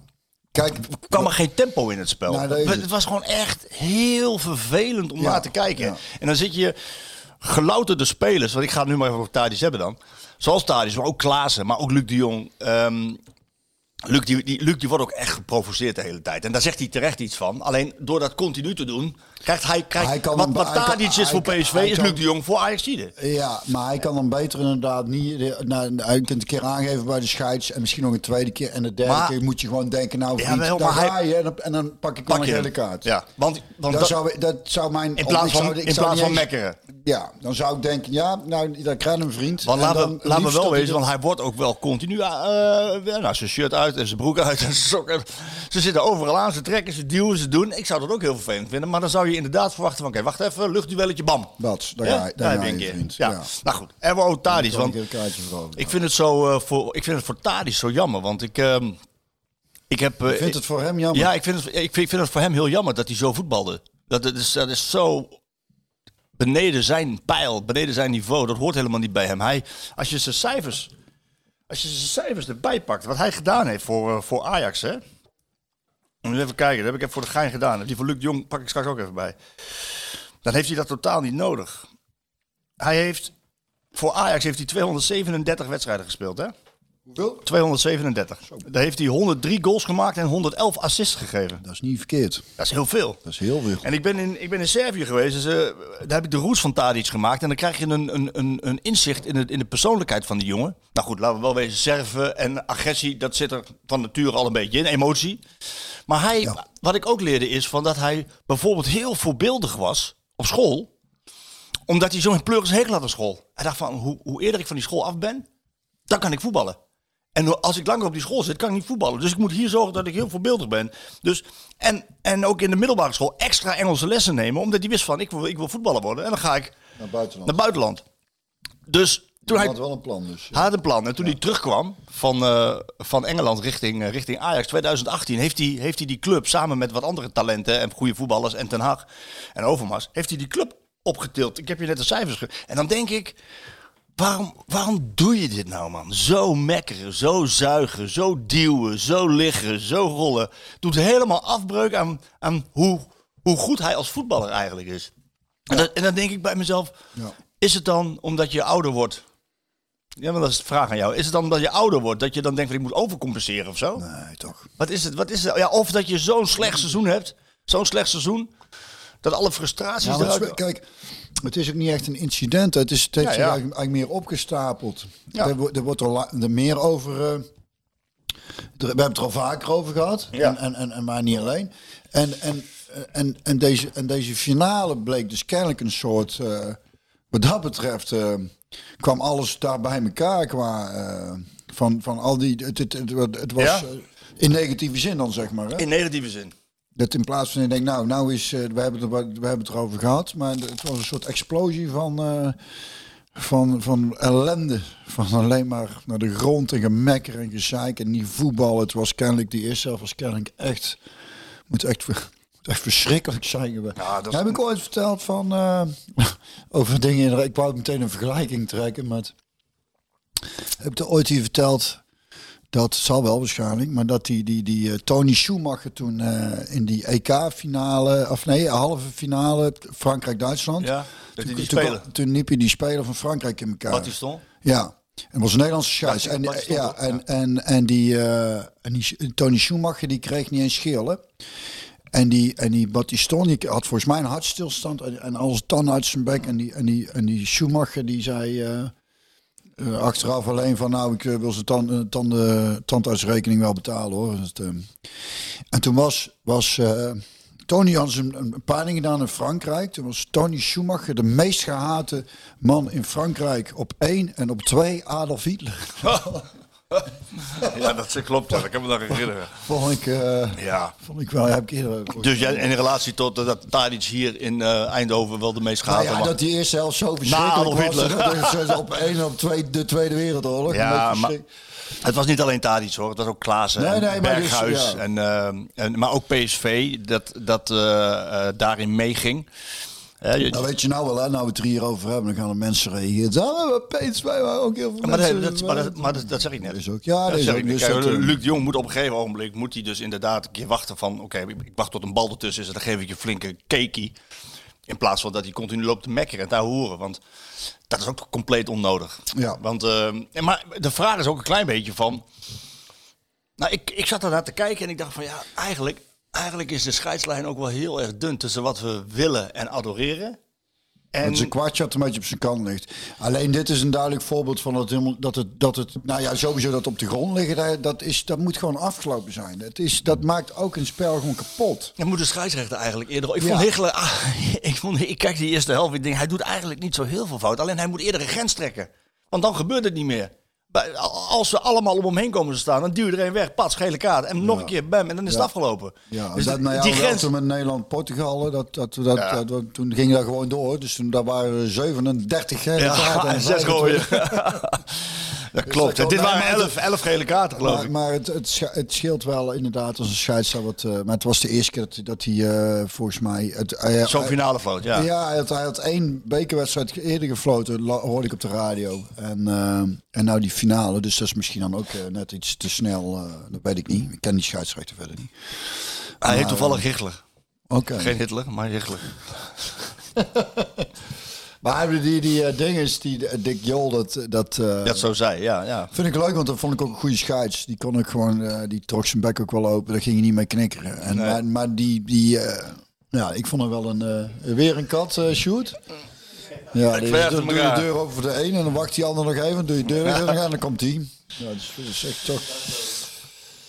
Kijk, kwam er geen tempo in het spel. Nou, het. het. was gewoon echt heel vervelend om Ja, naar te kijken. ja. En dan zit je gelouterde spelers, want ik ga het nu maar even over Tadic hebben dan. Zoals Tadic, maar ook Klaassen, maar ook Luc de Jong. Ehm, Luc, die, die, Luc die wordt ook echt geprovoceerd de hele tijd. En daar zegt hij terecht iets van. Alleen door dat continu te doen, krijgt hij... Krijgt, Hij kan wat wat hij kan- Tadic is voor PSV, is Luc de Jong voor Ajaxide. Ja, maar hij kan dan beter inderdaad niet. Nou, hij kunt een keer aangeven bij de scheids. En misschien nog een tweede keer. En de derde Maar- keer moet je gewoon denken: nou, vriend, Jawel, daar ga je. En dan, en dan pak ik Pak een gele kaart. Ja, want, want Dat, zou, dat zou mijn. in plaats ik van, zou- ik in plaats van mekkeren. Ja, dan zou ik denken: ja, nou, daar krijg je een vriend. Want laten dan we, laten we wel wezen, er- want hij wordt ook wel continu eh, eh, nou, zijn shirt uit en zijn broek uit en zijn sokken. Ze zitten overal aan, ze trekken, ze duwen, ze doen. Ik zou dat ook heel vervelend vinden, maar dan zou je inderdaad verwachten van, oké, wacht even, luchtduelletje, bam. Bats, daar Ja, ga je, daar daar je je, een keer. vriend. Ja. Ja. Nou goed, en ook want ik vind het, zo, eh, voor, ik vind het voor Tadic zo jammer, want ik, ehm, ik heb... eh, vind het voor hem jammer. ja, ik vind, het, ik, vind, ik vind het voor hem heel jammer dat hij zo voetbalde. Dat, dat, is, dat is zo beneden zijn pijl, beneden zijn niveau. Dat hoort helemaal niet bij hem. Hij, als je zijn cijfers, als je zijn cijfers erbij pakt, wat hij gedaan heeft voor, eh, voor Ajax, hè? Even kijken, dat heb ik even voor de gein gedaan. Die van Luc Jong pak ik straks ook even bij. Dan heeft hij dat totaal niet nodig. Hij heeft, voor Ajax heeft hij 237 wedstrijden gespeeld, hè? Hoeveel? 237. Daar heeft hij 103 goals gemaakt en 111 assists gegeven. Dat is niet verkeerd. Dat is heel veel. Dat is heel veel. En ik ben in, ik ben in Servië geweest, dus, eh, daar heb ik de roots van Tadic gemaakt. En dan krijg je een, een, een, een inzicht in, het, in de persoonlijkheid van die jongen. Nou goed, laten we wel wezen, Serven en agressie, dat zit er van nature al een beetje in, emotie. Maar hij, Ja. wat ik ook leerde is van dat hij bijvoorbeeld heel voorbeeldig was op school. Omdat hij zo'n pleuris hekel had aan school. Hij dacht van, hoe, hoe eerder ik van die school af ben, dan kan ik voetballen. En als ik langer op die school zit, kan ik niet voetballen. Dus ik moet hier zorgen dat ik heel voorbeeldig ben. Dus, en, en ook in de middelbare school extra Engelse lessen nemen. Omdat hij wist van, ik wil, ik wil voetballer worden. En dan ga ik Naar buitenland. naar buitenland. Dus toen Hij had wel een plan dus. had een plan. En toen hij terugkwam van, eh, van Engeland richting, eh, richting Ajax 2018, heeft hij, heeft hij die club samen met wat andere talenten en goede voetballers en Ten Hag en Overmars, heeft hij die club opgetild. Ik heb je net de cijfers ge... En dan denk ik, waarom, waarom doe je dit nou man? Zo mekkeren, zo zuigen, zo duwen, zo liggen, zo rollen. Doet helemaal afbreuk aan, aan hoe, hoe goed hij als voetballer eigenlijk is. En, dat- en dan denk ik bij mezelf, Ja. is het dan omdat je ouder wordt? Ja, maar dat is de vraag aan jou. Is het dan omdat je ouder wordt dat je dan denkt van ik moet overcompenseren of zo? Nee, toch. Wat is het? Wat is het? Ja, of dat je zo'n slecht seizoen hebt, zo'n slecht seizoen, dat alle frustraties Ja, eruit... is- kijk, het is ook niet echt een incident. Het, is, het heeft Ja, zich ja. Eigenlijk, eigenlijk meer opgestapeld. Er, wordt- er wordt er, er meer over... er- we hebben het er al vaker over gehad. Ja. En, en, en, maar niet alleen. En, en, en, en, deze, en deze finale bleek dus kennelijk een soort... eh, wat dat betreft eh, kwam alles daar bij elkaar qua... van, van al die... Het, het, het, het was... Ja. in negatieve zin dan, zeg maar. Hè? In negatieve zin. Dat in plaats van je denkt, nou, nou is, eh, we, hebben het, we hebben het erover gehad, maar het was een soort explosie van, eh, van, van ellende. Van alleen maar naar de grond en gemekker en gezeik en niet voetbal. Het was kennelijk, die eerste helft was kennelijk echt, moet echt, moet echt verschrikkelijk zijn geweest. Ja, dat Heb ik ooit verteld van, eh, over dingen, in- ik wou meteen een vergelijking trekken met, heb ik er ooit hier verteld dat zal wel waarschijnlijk, maar dat die, die, die eh, Tony Schumacher toen eh, in die EK-finale, of nee, halve finale, Frankrijk-Duitsland. Ja, dat toen, die toen, toen liep je die speler van Frankrijk in elkaar. Battiston. Ja, en was een Nederlandse scheids. Ja, En, ja, en, en, en, die, eh, en die Tony Schumacher die kreeg niet eens schillen. En die, en die Battiston die had volgens mij een hartstilstand en, en alles tanden uit zijn bek. En die, en die, en die Schumacher die zei eh, eh, achteraf alleen van nou ik eh, wil zijn tanden, tanden, tandartsrekening wel betalen hoor. Dus, eh, en toen was, was eh, Tony had een, een peiling gedaan in Frankrijk. Toen was Tony Schumacher de meest gehate man in Frankrijk op één en op twee Adolf Hitler. Ja, dat klopt. Dat kan me nog herinneren. vond ik, eh, Ja. vond ik wel, heb ik eerder. Dus jij, in relatie tot eh, dat Tadic hier in eh, Eindhoven wel de meest Nou gehate ja, dat die eerste helft zo verschrikkelijk was. Dat op één op twee, de Tweede Wereldoorlog. Ja, maar het was niet alleen Tadic hoor. Het was ook Klaassen Nee, en nee, dus, Berghuis. ja. en, en, maar ook PSV dat, dat daarin meeging. Hè, je- Nou weet je nou wel, hè, nou we het er hier over hebben, dan gaan er mensen reageren. Ah, maar PSV waren ook heel veel maar, mensen. dat, maar, dat, maar dat, dat zeg ik net. Is ook, ja, dat zeg ook. ik dus Kijk, eh, Luc de Jong moet op een gegeven ogenblik moet hij dus inderdaad een keer wachten van oké, ik ik wacht tot een bal ertussen is en dan geef ik je flinke cakeie. In plaats van dat hij continu loopt te mekkeren en te horen. Want dat is ook compleet onnodig. Ja. Want, en maar de vraag is ook een klein beetje van. Nou, ik, ik zat daarnaar te kijken en ik dacht van ja, eigenlijk, eigenlijk is de scheidslijn ook wel heel erg dun tussen wat we willen en adoreren. En Dat zijn kwartje dat een beetje op zijn kant ligt. Alleen dit is een duidelijk voorbeeld van dat, helemaal, dat, het, dat het, nou ja, sowieso dat op de grond liggen, dat, dat, is, dat moet gewoon afgelopen zijn. Het is, dat maakt ook een spel gewoon kapot. Dan moet de scheidsrechter eigenlijk eerder. Ik Ja. vond ah, ik, vond, ik kijk die eerste helft. Ik denk, hij doet eigenlijk niet zo heel veel fout. Alleen hij moet eerder een grens trekken. Want dan gebeurt het niet meer. Als ze allemaal om hem heen komen te staan, dan duw je er een weg. Pas, gele kaart. En nog een keer, bam. En dan is het Ja. afgelopen. Ja, dus dat, die- nou ja, die grens. toen met Nederland-Portugal, dat, dat, dat, dat, toen ging dat gewoon door. Dus toen daar waren 37 gele Ja, kaarten en zes 25. gooien. dat klopt. dat Dit waren elf, elf gele kaarten, geloof Maar, ik. maar het, het, het scheelt wel inderdaad als een scheidsrechter. Wat, eh, maar het was de eerste keer dat, dat hij eh, volgens mij... Zo'n finale fout, ja. Ja, hij, had, hij had één bekerwedstrijd eerder gefloten, hoorde ik op de radio. En, eh, en nou die finale, dus dat is misschien dan ook net iets te snel. eh, dat weet ik niet. Ik ken die scheidsrechter verder niet. Hij heet toevallig Hichler. Oké. Geen Hitler, maar Hichler. Maar die, die eh, dinges, die eh, Dick Jol, dat, dat, eh, Dat zo zei, ja. ja. vind ik leuk, want dat vond ik ook een goede scheids. Die kon ik gewoon, die trok zijn bek ook wel open. Daar ging je niet mee knikkeren. En, Nee. maar, maar die, die ja, ik vond er wel een, weer een kat, shoot. Ja, dus verf dan hem doe je de deur open voor de een en dan wacht die ander nog even. Dan doe je de deur weer open en dan komt die. Ja, dus dat is echt toch...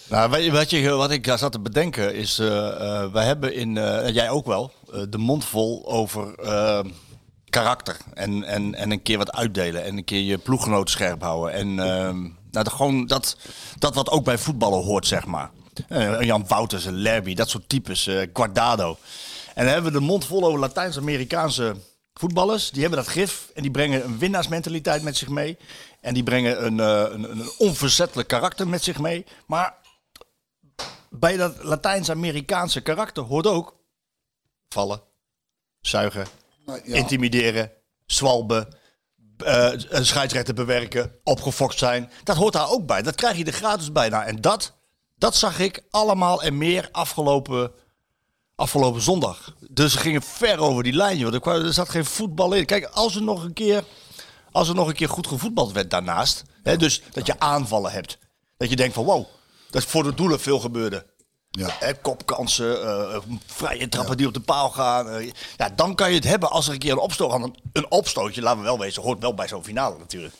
Nou, weet je, wat, je, wat ik zat te bedenken is, eh wij hebben in, en jij ook wel, de mond vol over karakter. En, en, en een keer wat uitdelen. En een keer je ploeggenoot scherp houden. En ehm, nou, gewoon dat, dat wat ook bij voetballen hoort, zeg maar. Eh, Jan Wouters, en Lerby, dat soort types. eh Guardado. En dan hebben we de mond vol over Latijns-Amerikaanse voetballers. Die hebben dat gif en die brengen een winnaarsmentaliteit met zich mee. En die brengen een, eh, een, een onverzettelijk karakter met zich mee. Maar bij dat Latijns-Amerikaanse karakter hoort ook vallen, zuigen, Nou, intimideren, zwalben, eh, een scheidsrechter bewerken, opgefokt zijn. Dat hoort daar ook bij. Dat krijg je er gratis bij. Nou, en dat, dat zag ik allemaal en meer afgelopen, afgelopen zondag. Dus ze gingen ver over die lijn. Er, er zat geen voetbal in. Kijk, als er nog een keer, als er nog een keer goed gevoetbald werd daarnaast. Hè, dus dat je aanvallen hebt. Dat je denkt van wow, dat voor de doelen veel gebeurde. Ja. Hè, kopkansen, eh, vrije trappen die op de paal gaan. eh, ja, dan kan je het hebben als er een keer een opstoot... Een, een opstootje, laten we wel wezen, hoort wel bij zo'n finale natuurlijk.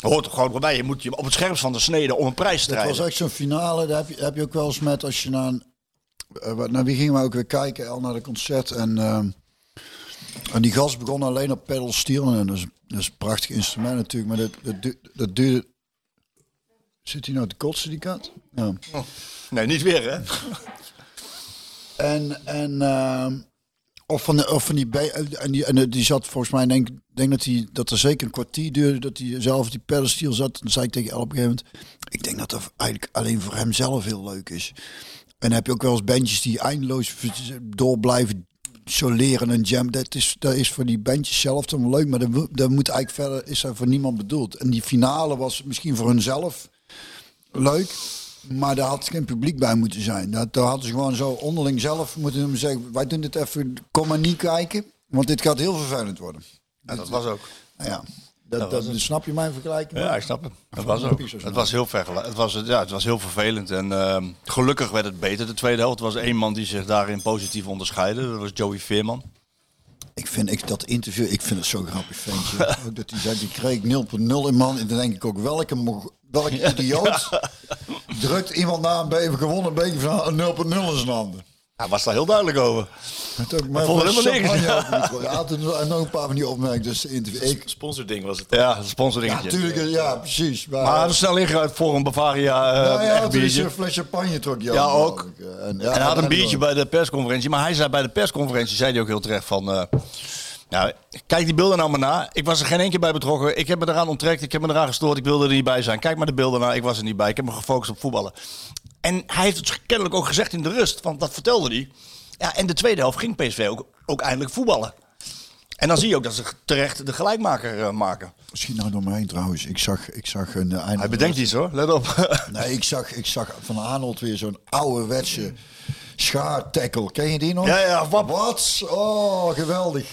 Hoort er gewoon bij. Je moet je op het scherpst van de snede om een prijs te Het was strijden. echt zo'n finale. Daar heb je, heb je ook wel eens met als je naar... een- eh, naar wie gingen we ook weer kijken? Al naar de concert. En, en die gast begon alleen op pedal steel. En dat is, dat is een prachtig instrument natuurlijk. Maar dat, dat, dat duurde... Zit hij nou te kotsen, die kat? Ja. Nee, niet weer hè. En, en ehm, of van, de, of van die, be- en die, en die zat volgens mij, denk, denk dat, hij dat er zeker een kwartier duurde dat hij zelf die pedalsteel zat. Dan zei ik tegen El op een gegeven moment, ik denk dat dat eigenlijk alleen voor hem zelf heel leuk is. En dan heb je ook wel eens bandjes die eindeloos door blijven soleren en jam. Dat is, dat is voor die bandjes zelf dan leuk, maar dat, dat moet eigenlijk verder, is er voor niemand bedoeld. En die finale was misschien voor hunzelf leuk. Maar daar had geen publiek bij moeten zijn. Dat, daar hadden ze gewoon zo onderling zelf moeten hem zeggen. Wij doen dit even, kom maar niet kijken. Want dit gaat heel vervelend worden. Ja, dat was ook. Nou ja, dat, dat, snap je mijn vergelijking? Ja, ik snap het. Het was ook. Het was heel vergelijk. Het was, ja, het was heel vervelend. En ehm, gelukkig werd het beter. De tweede helft was één man die zich daarin positief onderscheidde. Dat was Joey Veerman. Ik vind ik, dat interview, ik vind het zo'n grappig ventje. ook dat hij zei, die kreeg 0.0 in man. En dan denk ik ook, welke, welke idioot drukt iemand na een beetje gewonnen beetje van 0.0 in zijn handen. Hij was daar heel duidelijk over. Ook maar vond helemaal niks. en nog een paar van die opmerkingen. Dus. Ik, Sponsording was het. Ja, een ja, natuurlijk, ja, precies. Maar, Maar hij had snel ingeruimd voor een Bavaria eh ja, ja, is biertje. een fles champagne trok. Ja, ook. En, ja, En hij had een en- biertje bij de persconferentie. Maar hij zei bij de persconferentie, zei hij ook heel terecht van... eh, nou, kijk die beelden nou maar na. Ik was er geen één keer bij betrokken. Ik heb me eraan onttrekt. Ik heb me eraan gestoord. Ik wilde er niet bij zijn. Kijk maar de beelden na. Ik was er niet bij. Ik heb me gefocust op voetballen. En hij heeft het kennelijk ook gezegd in de rust. Want dat vertelde hij. Ja, en de tweede helft ging PSV ook, ook eindelijk voetballen. En dan zie je ook dat ze terecht de gelijkmaker eh, maken. Misschien nou door me heen trouwens. Ik zag, ik zag een uh, Hij bedenkt iets hoor. Let op. Nee, ik zag, ik zag van Arnold weer zo'n ouderwetse schaartackle. Ken je die nog? Ja, ja, wap. Wat? Oh, geweldig.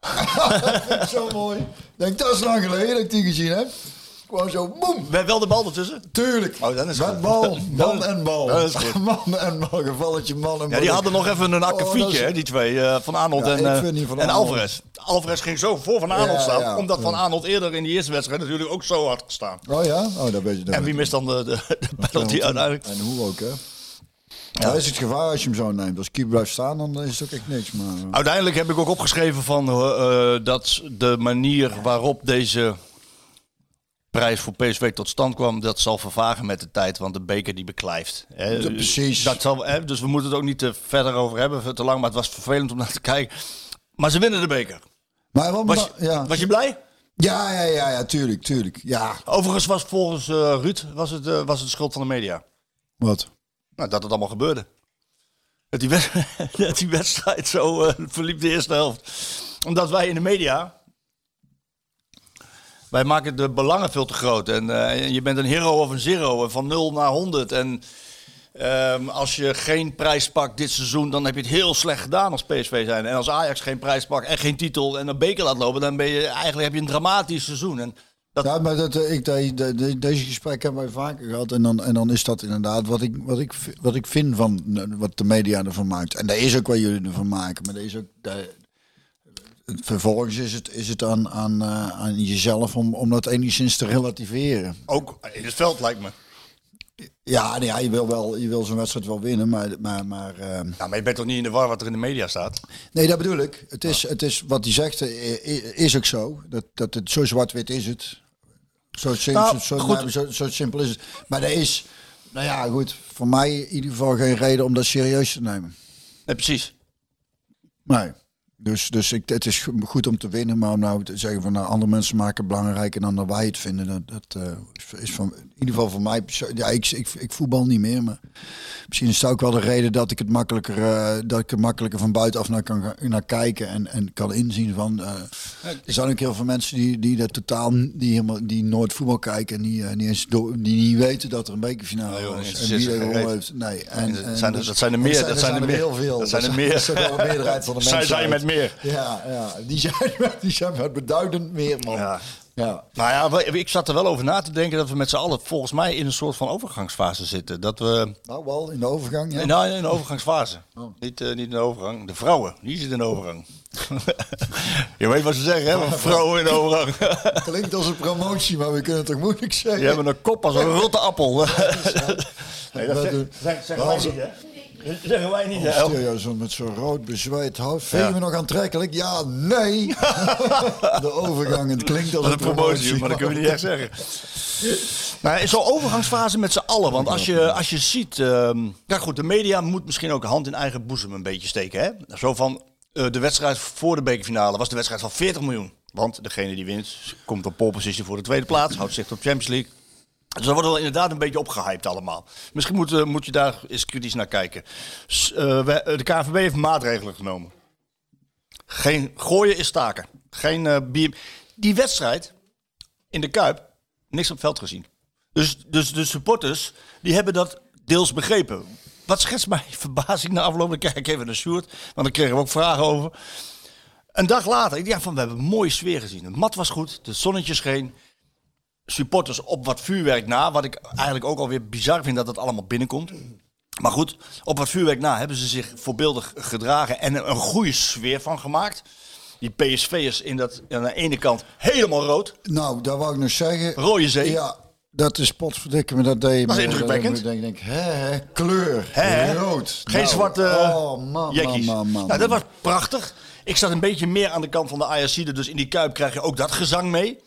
dat vind ik zo mooi. Ik denk, dat is lang geleden dat ik die gezien heb. Gewoon zo, boem. We wel de bal ertussen. Tuurlijk. Oh, dan is Met goed. bal, man en bal. dat is goed. Man en bal, gevalletje man en bal. Ja, die hadden nog even een Oh, akkefietje, hè, die twee. eh, van Arnold Ja, en, eh, van en Arnold- Alvarez. Alvarez ging zo voor Van Arnold Ja, staan. ja, omdat Van. Arnold eerder in die eerste wedstrijd natuurlijk ook zo hard gestaan. Oh ja? Oh, dat weet je. dat En wie mist dan de, de, de penalty uiteindelijk? En hoe ook, hè? Ja. Dat is het gevaar als je hem zo neemt. Als keeper blijft staan, dan is het ook echt niks. Maar, eh, Uiteindelijk heb ik ook opgeschreven van dat de manier waarop deze prijs voor PSV tot stand kwam, dat zal vervagen met de tijd, want de beker die beklijft. Hè. Ja, precies. Dat zal, hè, dus we moeten het ook niet te verder over hebben, te lang, maar het was vervelend om naar te kijken. Maar ze winnen de beker. maar wat, Was, ja. was je blij? ja, ja, ja, ja, tuurlijk, tuurlijk. Ja, Overigens was volgens eh, Ruud was het, eh, was het de schuld van de media. wat? Nou, dat het allemaal gebeurde. Dat die, wed- dat die wedstrijd zo eh, verliep de eerste helft. Omdat wij in de media... Wij maken de belangen veel te groot. En eh, je bent een hero of een zero. Van 0 naar 100. En ehm, als je geen prijs pakt dit seizoen... dan heb je het heel slecht gedaan als PSV zijn. En als Ajax geen prijs pakt en geen titel... en een beker laat lopen... dan ben je eigenlijk heb je een dramatisch seizoen. En Ja, maar dat, eh, ik, de, de- de- deze gesprekken hebben wij vaker gehad. En dan, en dan is dat inderdaad wat ik, wat, ik, wat ik vind van eh, wat de media ervan maakt. En dat is ook wat jullie ervan maken. Maar dat is ook, dat- vervolgens is het, is het aan, aan, eh, aan jezelf om, om dat enigszins te relativeren. ook in het veld lijkt me. Ja, nee, ja je wil, wel, je wil zo'n wedstrijd wel winnen, maar... maar, maar ehm, Ja, maar je bent toch niet in de war wat er in de media staat? Nee, dat bedoel ik. Het is, het is wat hij zegt, eh, i- is ook zo. Dat, dat het zo zwart-wit is het. Zo, sim- Nou, zo, zo, zo simpel is het. Maar er is, nou ja, goed, voor mij in ieder geval geen reden om dat serieus te nemen. Nee, precies. Nee. Dus, dus ik, het is goed om te winnen, maar om nou te zeggen van nou, andere mensen maken het belangrijker dan dat wij het vinden, dat, dat eh, is- is van, in ieder geval voor mij. Ja, ik, ik, ik voetbal niet meer, maar misschien is het ook wel de reden dat ik het makkelijker, eh, dat ik er makkelijker van buitenaf naar kan naar kijken en, en kan inzien van. eh, er zijn ook heel veel mensen die, die dat totaal, die helemaal, die nooit voetbal kijken en die, niet eens door, die niet weten dat er een bekerfinale interesseert en wie er heeft. Nee, en, dat en zijn er- dus- dat zijn er meer, en dat zijn er meer. heel veel. Dat zijn er meer. Dat zijn een meerderheid van de mensen. zijn met meer. Ja, ja die, zijn, die zijn beduidend meer, man. Ja. Ja. Nou ja, ik zat er wel over na te denken dat we met z'n allen volgens mij in een soort van overgangsfase zitten. Dat we. Nou, wel in de overgang. Ja. Nou, in een overgangsfase. Niet, eh, niet in de overgang. De vrouwen, die zitten in de overgang. je weet wat ze zeggen, hè? Vrouwen in de overgang. Klinkt als een promotie, maar we kunnen het toch moeilijk zeggen. Die hebben een kop als een rotte appel. nee, dat zeg- zeg- niet, hè? Dat zeggen wij niet? Stuur je zo met zo'n rood bezweet hoofd. Vind je me nog aantrekkelijk? Ja, nee. de overgang, het klinkt als een promotie, maar dat kunnen we niet echt zeggen. Nou, zo'n overgangsfase met z'n allen. Want als je, als je ziet... ehm, ja goed, de media moet misschien ook hand in eigen boezem een beetje steken. Hè? Zo van, eh, de wedstrijd voor de bekerfinale was de wedstrijd van 40 miljoen. Want degene die wint, komt op pole position voor de tweede plaats. Houdt zich op Champions League. Dus dat wordt wel inderdaad een beetje opgehyped allemaal. Misschien moet, eh, moet je daar eens kritisch naar kijken. Eh, eh, de KNVB heeft maatregelen genomen. Geen gooien is staken. Geen. Die wedstrijd in de Kuip, niks op veld gezien. Dus, dus de supporters, die hebben dat deels begrepen. Wat schetst mij verbazing na afloop. Dan kijk ik even naar Sjoerd, want dan kregen we ook vragen over. Een dag later, ik dacht van, we hebben een mooie sfeer gezien. Het mat was goed, de zonnetje scheen. Supporters op wat vuurwerk na, wat ik eigenlijk ook alweer bizar vind dat het allemaal binnenkomt. Maar goed, op wat vuurwerk na hebben ze zich voorbeeldig gedragen en een, goede sfeer van gemaakt. Die PSV'ers in dat, aan de ene kant helemaal rood. Nou, dat wou ik nog zeggen. Rode zee. Ja, dat is potverdikke me. Dat deed Dat is indrukwekkend. dat Ik denk, hè, hè, kleur, Hè, rood. Geen Nou, zwarte oh, man, man, jekkies. man, man. Nou, dat was prachtig. Ik zat een beetje meer aan de kant van de Ajaxide, dus in die Kuip krijg je ook dat gezang mee.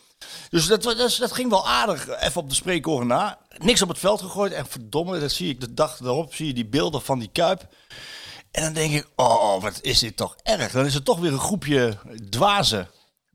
Dus dat, dat, dat ging wel aardig, even op de spreekoren na. Niks op het veld gegooid en verdomme, dat zie ik de dag erop, zie je die beelden van die Kuip. En dan denk ik, oh, wat is dit toch erg. Dan is het toch weer een groepje dwazen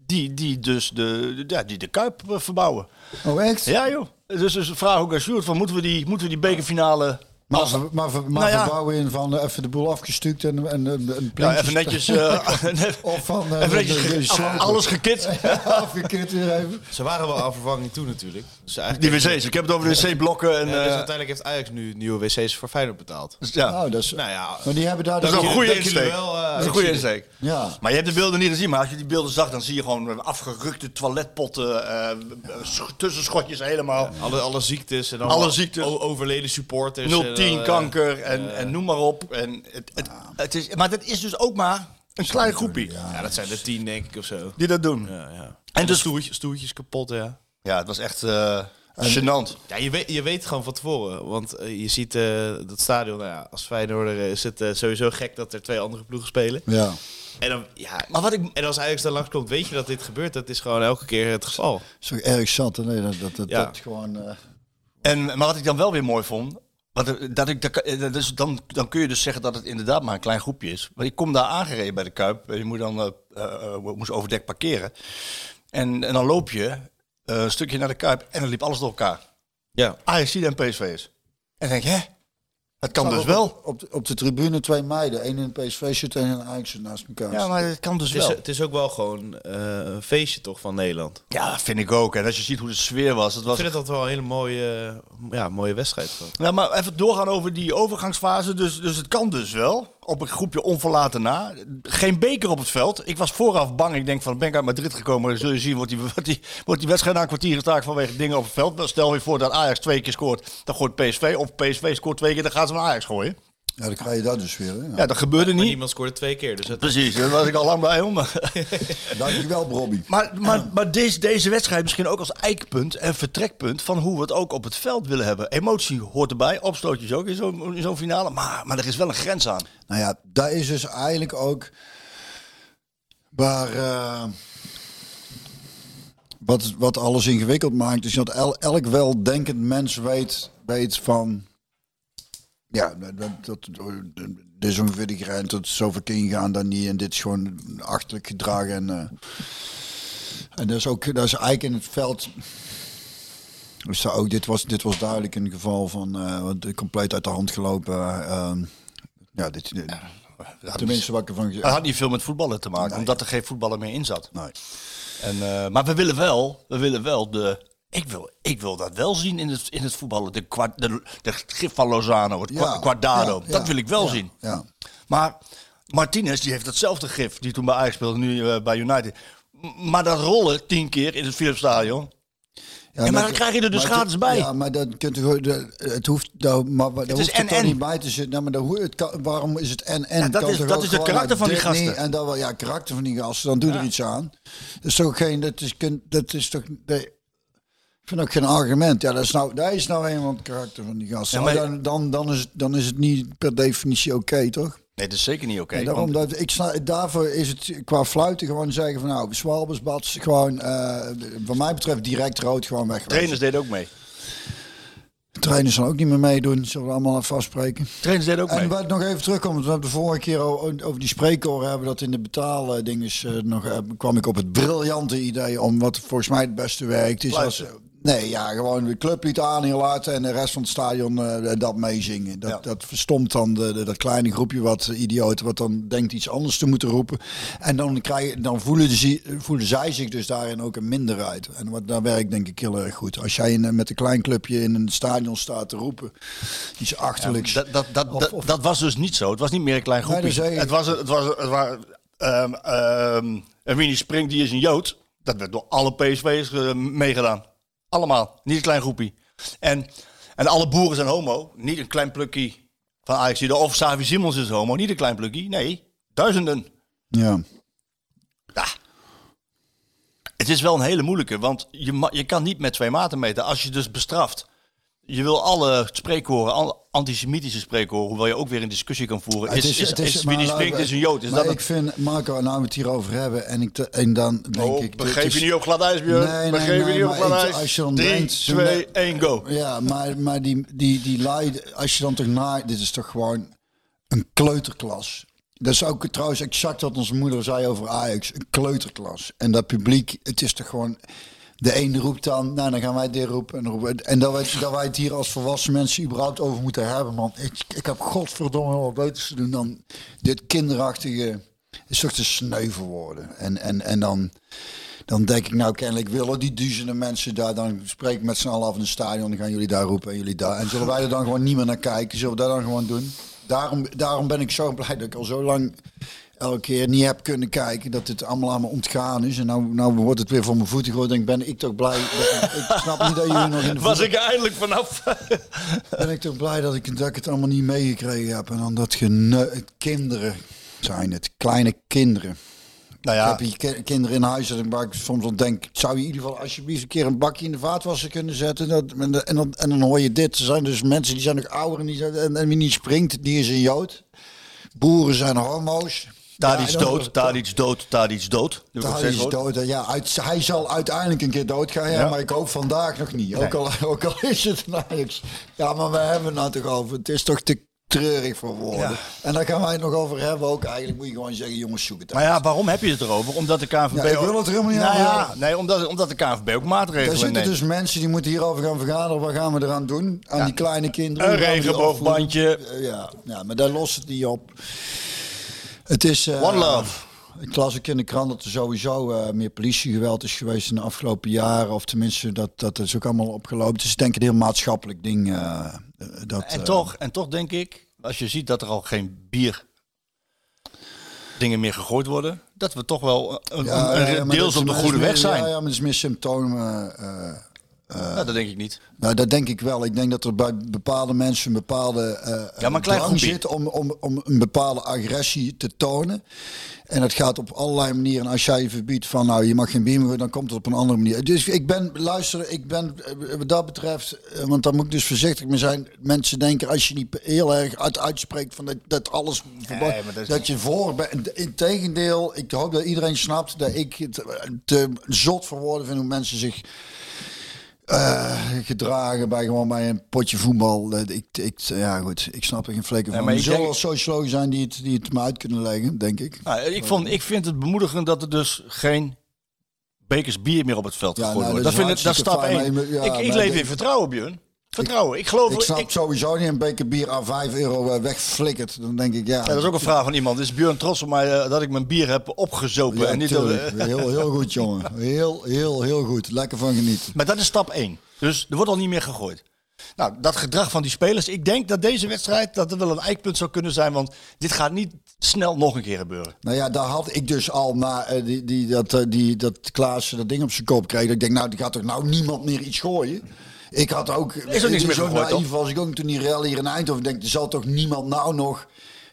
die, die dus de, ja, die de Kuip eh, verbouwen. Oh, echt? Ja joh. Dus, dus vraag ook aan Sjoerd, van, moeten, we die, moeten we die bekerfinale... Maar, als- maar, maar Nou ja. verbouwen in van eh, even de boel afgestuukt en, en, en, en Ja, even netjes... eh, Of van eh, even de- netjes de- de alles gekit. afgekeerd weer even. Ze waren wel aan vervanging toe natuurlijk. Dus Die wc's. Ik heb het over de wc-blokken. En, Ja, dus eh, uiteindelijk heeft Ajax nu nieuwe wc's voor Feyenoord betaald. dus ja. Nou, dat is, Nou ja, maar die hebben daar Dat is dus- een goede insteek. wel, eh, dat is een goede insteek. Ja. Maar je hebt de beelden niet gezien. Maar als je die beelden zag, dan zie je gewoon afgerukte toiletpotten. eh, sch- tussenschotjes helemaal. alle, alle ziektes en Alle ziektes. overleden supporters. 010 en, eh, kanker en, en noem maar op. En het, het, het is, maar dat is dus ook maar een klein groepje Ja, dat zijn er tien denk ik of zo. die dat doen. Ja, ja. En En de dus- stoeltjes, stoeltjes kapot, ja. Ja, het was echt eh gênant. Ja, je weet, je weet gewoon van tevoren. Want eh, je ziet eh, dat stadion, nou ja, als Feyenoorder is het sowieso gek dat er twee andere ploegen spelen. Ja. En, dan, ja, Maar wat ik... en als Ajax dan langskomt, weet je dat dit gebeurt. Dat is gewoon elke keer het geval. Zo erg zat. Nee, dat, dat, dat, Ja. dat gewoon... eh, En, maar wat ik dan wel weer mooi vond. Wat, dat ik, dat, is, dan, dan kun je dus zeggen dat het inderdaad maar een klein groepje is. Maar ik kom daar aangereden bij de Kuip. En je moet dan eh, eh, eh, moest overdekt parkeren. En, en dan loop je eh, een stukje naar de Kuip en dan liep alles door elkaar. Ja. Ajax en PSV's. En dan denk je, hè? Het kan dus op- wel. Op de, op de tribune twee meiden. één in een PSV-shirt en een Ajax naast elkaar. Ja, maar het kan dus Het is, wel. het is ook wel gewoon eh, een feestje toch van Nederland. Ja, vind ik ook. En als je ziet hoe de sfeer was. Het Ik was vind het altijd wel een hele mooie, ja, mooie wedstrijd. Ja, maar even doorgaan over die overgangsfase. Dus, dus het kan dus wel. Op een groepje onverlaten na. Geen beker op het veld. Ik was vooraf bang. Ik denk van, ben ik uit Madrid gekomen. Zul je zien, wordt die, wordt die, wordt die wedstrijd na kwartier gestaakt vanwege dingen op het veld. Stel je voor dat Ajax twee keer scoort. Dan gooit PSV. Of PSV scoort twee keer, dan gaan ze naar Ajax gooien. Ja, dan krijg je dat dus weer. Hè? Ja. Ja, dat gebeurde Maar niet. niemand scoorde twee keer. Dus het, Precies, daar was ik al lang bij om. Dankjewel, Bobby. Maar, maar, maar deze, deze wedstrijd misschien ook als eikpunt en vertrekpunt van hoe we het ook op het veld willen hebben. Emotie hoort erbij, opstootjes ook in zo'n in zo'n finale. Maar, maar er is wel een grens aan. Nou ja, daar is dus eigenlijk ook waar eh, wat, wat alles ingewikkeld maakt. is dat el- elk weldenkend mens weet, weet van. Ja, dat, is ongeveer de grens. Dat is zoveel keer ingaan dan niet. En dit is gewoon achterlijk gedrag. En, eh, en dat is ook dat is eigenlijk in het veld. Dus ook, dit, was, dit was duidelijk een geval van wat compleet uit de hand gelopen. eh, ja, dit, tenminste wat ik ervan gezegd Het had niet veel met voetballen te maken, omdat er geen voetballer meer in zat. En, eh, maar we willen wel, we willen wel de. Ik wil, ik wil dat wel zien in het, in het voetballen. De, de, de gif van Lozano, het Ja, Guardado. ja, dat wil ik wel zien. Ja. Maar Martinez die heeft hetzelfde gif die toen bij Ajax speelde, nu eh, bij United. M- Maar dat rollen tien keer in het Philips Stadion. Ja, maar dan krijg je er dus gratis bij. Ja, maar dat kunt u Het hoeft. Maar daar is hoeft het toch en-en. niet bij te zitten. Nou, maar daar, hoe- het kan, waarom is het en en? Ja, dat Kan is- dat is het karakter van die gasten. niet En dan wel, ja, karakter van die gasten. Dan doe er iets aan. Dat is toch geen. Dat is, dat is toch. Nee, vind ook geen argument. Ja, dat is nou, dat is nou eenmaal het karakter van die gasten. Ja, maar- dan, dan, dan, is, het- dan is het niet per definitie oké, toch? Nee, dat is zeker niet oké. En daarom want- dat ik daarvoor is het qua fluiten gewoon zeggen van nou, Swalbers, Bats, gewoon, eh, wat mij betreft direct rood gewoon weg. Trainers deden ook mee. Trainers zullen ook niet meer meedoen, zullen we allemaal afspreken. Trainers deden ook En mee. wat nog even terugkomen, we hebben de vorige keer over die spreekkoren hebben dat in de betaaldinges uh, nog eh, kwam ik op het briljante idee om wat volgens mij het beste werkt is als. Nee ja gewoon de clublied aan hier laten en de rest van het stadion eh, dat meezingen. Dat, Ja. dat verstomt dan de, de- dat kleine groepje wat idioten wat dan denkt iets anders te moeten roepen en dan krijgen dan voelen, ze, voelen zij zich dus daarin ook een minderheid en wat daar werkt denk ik heel erg goed. Als jij in, met een klein clubje in een stadion staat te roepen iets achterlijks. Dat, dat, dat, Of- dat, of- dat was dus niet zo. Het was niet meer een klein groepje. het was, het was, het was ehm ehm een mini spring die is een Jood. Dat werd door alle PSV'ers eh, meegedaan. Allemaal. Niet een klein groepje. En, en alle boeren zijn homo. Niet een klein plukje van Ajax. Of Savi Simons is homo. Niet een klein plukje. Nee, duizenden. ja. Ja. Het is wel een hele moeilijke, want je, je kan niet met twee maten meten. Als je dus bestraft, je wil alle spreekhoren, alle antisemitische spreekhoren, hoewel je ook weer een discussie kan voeren. Is, is, het is, wie die we- is een Jood. Is maar dat ik vind, Marco, nou we het hierover hebben en, ik te- en dan denk Oh, ik... begeef je niet op glad ijs, Björn. Nee, nee, nee, je niet op glad ijs. als je dan 3, denkt, 2, 1, go. Ja, maar, maar die, die, die lui, als je dan toch na... Dit is toch gewoon een kleuterklas. Dat is ook trouwens exact wat onze moeder zei over Ajax. Een kleuterklas. En dat publiek, het is toch gewoon... De een roept dan, nou dan gaan wij dit roepen. En, roepen en dat, wij, dat wij het hier als volwassen mensen überhaupt over moeten hebben. Man, ik, ik heb godverdomme wat beters te doen dan dit kinderachtige... is toch te sneu voor woorden. En, en, en dan, dan denk ik, nou kennelijk willen die duizenden mensen daar... dan spreek ik met z'n allen af in het stadion... dan gaan jullie daar roepen en jullie daar. En zullen wij er dan gewoon niet meer naar kijken? Zullen we dat dan gewoon doen? Daarom, daarom ben ik zo blij dat ik al zo lang elke keer niet heb kunnen kijken... dat het allemaal aan me ontgaan is. En nou, nou wordt het weer voor mijn voeten gegooid. Dan ben ik toch blij... dat- ik snap niet dat jullie nog in de Was voeten- ik eindelijk vanaf. ben ik toch blij dat ik, dat ik het allemaal niet meegekregen heb. En dan dat gene- kinderen zijn het, kleine kinderen. nou Ik ja, heb hier ki- kinderen in huis en waar ik soms wel denk, zou je in ieder geval alsjeblieft een keer een bakje in de vaatwasser kunnen zetten? Dat, en, dan- en, dan, en dan hoor je dit. Er zijn dus mensen die zijn nog ouder en, die zijn, en, en wie niet springt, die is een jood. Boeren zijn homo's. Daar Ja, dan- dood, daar iets dood, daar iets dood. Is gehoord. dood. Ja, uit, hij zal uiteindelijk een keer doodgaan, ja, Ja. maar ik hoop vandaag nog niet. Ook, al, ook al is het Ajax. Ja, maar we hebben het nou toch over. Het is toch te treurig voor woorden. Ja. En daar gaan wij het nog over hebben ook. Eigenlijk moet je gewoon zeggen, jongens, zoek het uit. Maar ja, waarom heb je het erover? Omdat de KNVB... Ja, ik wil het er helemaal niet nou ja, nee, omdat, omdat de KNVB ook Er maatregelen zitten neemt. dus mensen die moeten hierover gaan vergaderen. Wat gaan we eraan doen? Aan die kleine kinderen. Een regenboogbandje. Eh, Ja, ja, maar daar lost het niet op. Het is... eh, One love. Ik las ook in de krant dat er sowieso eh, meer politiegeweld is geweest in de afgelopen jaren. Of tenminste, dat, dat is ook allemaal opgelopen. Het is denk ik een heel maatschappelijk ding. eh, dat, En toch, en toch denk ik, als je ziet dat er al geen bier dingen meer gegooid worden, dat we toch wel een, ja, een- deels op de goede weg zijn. Ja, ja, maar het is meer symptomen. Eh, nou, dat denk ik niet. Nou, dat denk ik wel. Ik denk dat er bij bepaalde mensen een bepaalde eh Ja, maar drang zit om, om, om een bepaalde agressie te tonen. En dat gaat op allerlei manieren. Als jij je verbiedt van nou, je mag geen bier dan komt het op een andere manier. Dus ik ben, luister, ik ben wat dat betreft, want daar moet ik dus voorzichtig mee zijn. Mensen denken als je niet heel erg uit, uitspreekt van dat, dat alles verboden, dat dat, je voor bent. Integendeel, ik hoop dat iedereen snapt dat ik het te zot voor woorden vind hoe mensen zich eh, gedragen bij gewoon bij een potje voetbal. Dat Ik, ik, ja goed, ik snap er geen flikker van. maar er zullen denk- sociologen zijn die het, die het me uit kunnen leggen, denk ik. Nou, ik, vond, ik vind het bemoedigend dat er dus geen bekers bier meer op het veld Ja, gegooid nou, worden. dat Dat, is vind ik, dat stap hartstikke fijn, 1. maar- ja, ik leef in vertrouwen, Björn. Vertrouwen. Ik, geloof... Ik snap ik, sowieso niet een beker bier aan 5 euro eh, wegflikkert. Dan denk ik, ja. ja, dat is ook een vraag van iemand. Is Björn trots op mij eh, dat ik mijn bier heb opgezopen? Ja, en niet eh, heel, heel goed, jongen. Heel, heel, heel goed. Lekker van genieten. maar dat is stap 1. Dus er wordt al niet meer gegooid. Nou, dat gedrag van die spelers. Ik denk dat deze wedstrijd dat er wel een eikpunt zou kunnen zijn. Want dit gaat niet snel nog een keer gebeuren. Nou ja, daar had ik dus al na eh, die, die, dat, eh, die, dat Klaas dat ding op zijn kop kreeg. Dat ik denk, nou, die gaat toch nou niemand meer iets gooien? Ik had ook... Is er niks meer zo gegooid, naïef was ik ook toen die rally hier in Eindhoven. denk, er zal toch niemand nou nog...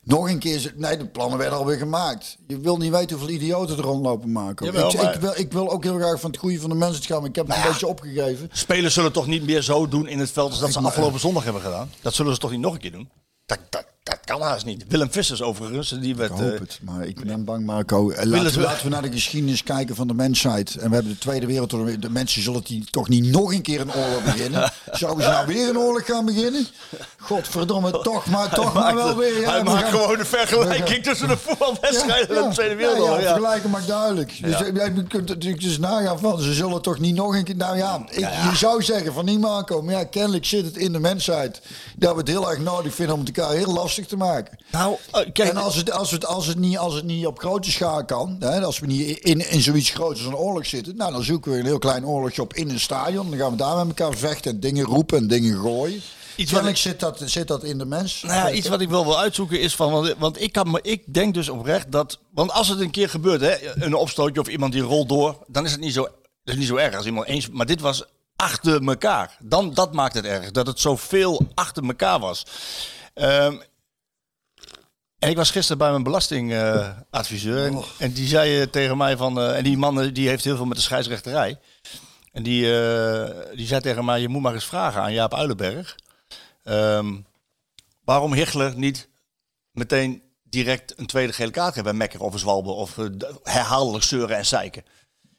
Nog een keer... Nee, de plannen werden alweer gemaakt. Je wil niet weten hoeveel idioten er rondlopen maken. Jawel, ik, maar- ik, wil, ik wil ook heel graag van het goede van de mensen gaan. Maar ik heb het een beetje opgegeven. Spelers zullen toch niet meer zo doen in het veld als dat ze afgelopen zondag hebben gedaan? Dat zullen ze toch niet nog een keer doen? Dat, dat, dat kan haast niet. Willem Vissers overigens, die werd... Ik hoop eh, het, maar ik ben bang, Marco. Eh, Laten we, laten we naar de geschiedenis kijken van de mensheid. En we hebben de Tweede Wereldoorlog. De mensen zullen die toch niet nog een keer een oorlog beginnen. Zouden ze nou weer een oorlog gaan beginnen? Godverdomme, toch maar, toch maar wel weer. Ja, hij we maakt gaan- gewoon een vergelijking tussen de voetbalwedstrijden en de Tweede Wereldoorlog. ja, vergelijken maakt duidelijk. Dus Ja. je, je kunt natuurlijk dus nagaan van, ze zullen toch niet nog een keer... Nou ja, ik, je zou zeggen van niet Marco, maar ja, kennelijk zit het in de mensheid... dat we het heel erg nodig vinden om het elkaar heel lastig te maken. Nou, eh, kijk, En als het, als, het, als, het niet, als het niet op grote schaal kan, hè, als we niet in, in zoiets groots als een oorlog zitten, nou, dan zoeken we een heel klein oorlogje op in een stadion. Dan gaan we daar met elkaar vechten en dingen roepen en dingen gooien. Iets wat zit dat, zit dat in de mens. nou ja, iets wat ik wel wil uitzoeken is van... Want, want ik, kan ik denk dus oprecht dat... Want als het een keer gebeurt, hè, een opstootje of iemand die rolt door... dan is het niet zo, dat is niet zo erg als iemand eens... Maar dit was achter elkaar. Dan, dat maakt het erg. Dat het zoveel achter elkaar was. Ehm, en ik was gisteren bij mijn belastingadviseur. en, en die zei eh, tegen mij van... eh, en die man eh, die heeft heel veel met de scheidsrechterij. En die, die zei tegen mij... Je moet maar eens vragen aan Jaap Uilenberg... Ehm, waarom Hichler niet meteen direct een tweede gele kaart geeft bij Mekker of een Zwalbe of d- herhaaldelijk zeuren en zeiken.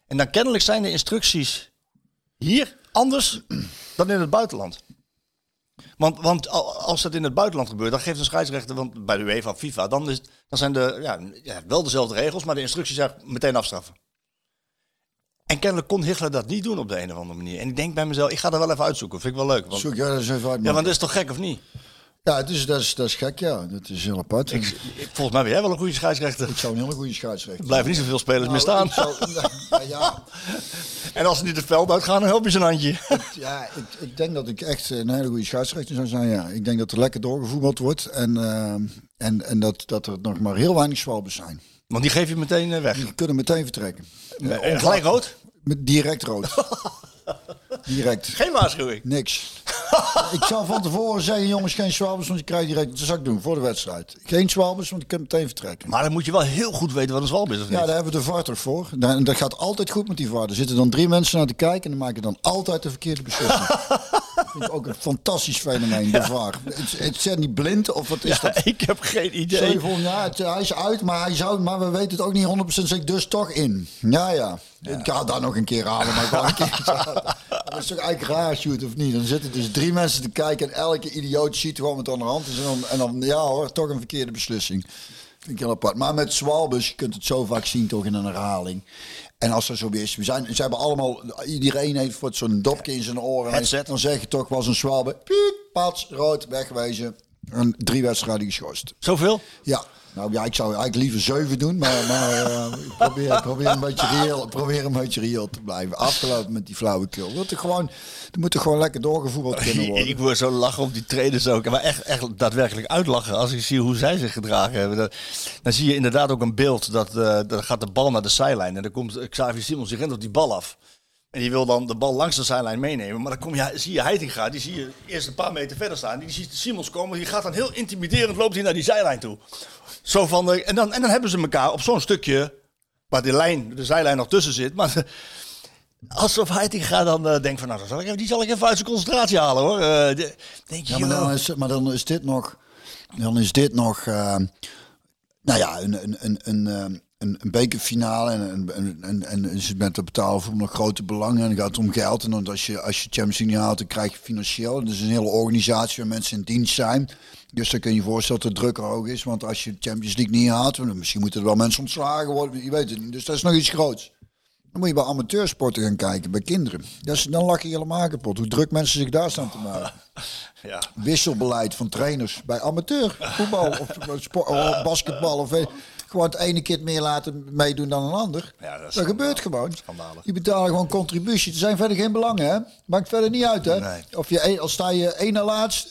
En dan kennelijk zijn de instructies hier anders dan in het buitenland. Want, want al- als dat in het buitenland gebeurt, dan geeft een scheidsrechter, want bij de UEFA of FIFA, dan, is, dan zijn de, ja, ja, wel dezelfde regels, maar de instructies zijn meteen afstraffen. En kennelijk kon Hichler dat niet doen op de een of andere manier. En ik denk bij mezelf, ik ga dat wel even uitzoeken. Vind ik wel leuk. Want, Zoek jij dat eens even uit. ja, want dat is toch gek of niet? Ja, is, dat, is, dat is gek, ja. Dat is heel apart. Ik, Ik- Volgens mij ben jij wel een goede scheidsrechter. ik zou een hele goede scheidsrechter Er blijven niet zoveel spelers meer Nou, staan. zou- nou, ja, En als ze niet het veld uitgaan, dan help je ze een handje. Ja, ik, ik denk dat ik echt een hele goede scheidsrechter zou zijn. Ja. Ik denk dat er lekker doorgevoetbald wordt. En, eh, en, en dat, dat er nog maar heel weinig zwalbes zijn. Want die geef je meteen eh, weg. Die kunnen meteen vertrekken. En gelijk rood? Met direct rood. direct. Geen waarschuwing. Niks. ik zou van tevoren zeggen, jongens, geen zwalbes, want je krijgt direct... Zou ik doen, voor de wedstrijd. Geen zwalbes, want ik kan meteen vertrekken. Maar dan moet je wel heel goed weten wat een zwalb is, of niet? Ja, daar hebben we de VAR toch voor. En dat gaat altijd goed met die VAR. Er zitten dan drie mensen naar te kijken en dan maken dan altijd de verkeerde beslissing. dat vind ik ook een fantastisch fenomeen, de VAR. Het, het zijn niet blind of wat is Ja, dat? ik heb geen idee. Ja, het- hij is uit, maar, hij zou, maar we weten het ook niet 100% zeker, dus toch in. Ja, ja. Ik ga daar nog een keer halen, maar ik een keer. Dat is toch eigenlijk raar, shoot, of niet? Dan zitten dus drie mensen te kijken en elke idioot ziet gewoon wat aan de hand is. En dan, en dan ja hoor, toch een verkeerde beslissing. Vind ik heel apart. Maar met Zwalbus, je kunt het zo vaak zien toch in een herhaling. En als er zo weer is, we zijn, ze hebben allemaal, iedereen heeft voor zo'n dopje in zijn oren. Headset. Dan zeg je toch, was een Zwalbe, piep, pats, rood, wegwezen. En drie wedstrijden geschorst. Zoveel? Ja, nou ja, ik zou eigenlijk liever zeven doen, maar, maar eh, ik probeer, probeer, een beetje reëel, probeer een beetje reëel te blijven. Afgelopen met die flauwekul. Dat er gewoon, er moet er gewoon lekker doorgevoetbald kunnen worden. Ik word zo lachen op die trainers ook. Maar echt, echt daadwerkelijk uitlachen als ik zie hoe zij zich gedragen hebben. Dan, dan zie je inderdaad ook een beeld. Dat, eh dan gaat de bal naar de zijlijn. En dan komt Xavier Simons, die rent op die bal af. En die wil dan de bal langs de zijlijn meenemen. Maar dan kom je, zie je Heitinga, die zie je eerst een paar meter verder staan. Die ziet Simons komen, die gaat dan heel intimiderend, loopt hij naar die zijlijn toe. Zo van de, en, dan, en dan hebben ze elkaar op zo'n stukje, waar de, lijn, de zijlijn nog tussen zit. Maar alsof Heitinga dan eh, denkt van, nou, dan zal ik even, die zal ik even uit zijn concentratie halen hoor. Eh, de- denk je, Ja, maar dan is, maar dan is dit nog. Dan is dit nog. eh, nou ja, een, een, een, een, eh, een, een bekerfinale. En, en, en, en, en is het met de betalen voor nog grote belangen. En dan gaat het om geld. En dan als je, als je Champions League niet haalt, dan krijg je financieel. Dus een hele organisatie waar mensen in dienst zijn. Dus dan kun je je voorstellen dat de druk er hoog is. Want als je Champions League niet haalt, dan misschien moeten er wel mensen ontslagen worden. Je weet het niet. Dus dat is nog iets groots. Dan moet je bij amateursporten gaan kijken, bij kinderen. Dat is, dan lach je helemaal kapot. Hoe druk mensen zich daar staan te maken ja. wisselbeleid van trainers bij amateur voetbal of sport, of basketbal of gewoon het ene kind meer laten meedoen dan een ander. Ja, dat gebeurt gewoon. Schandalig. Die betalen gewoon contributie. Er zijn verder geen belangen, hè? Maakt verder niet uit, hè? Nee. Of je al sta je één na laatst.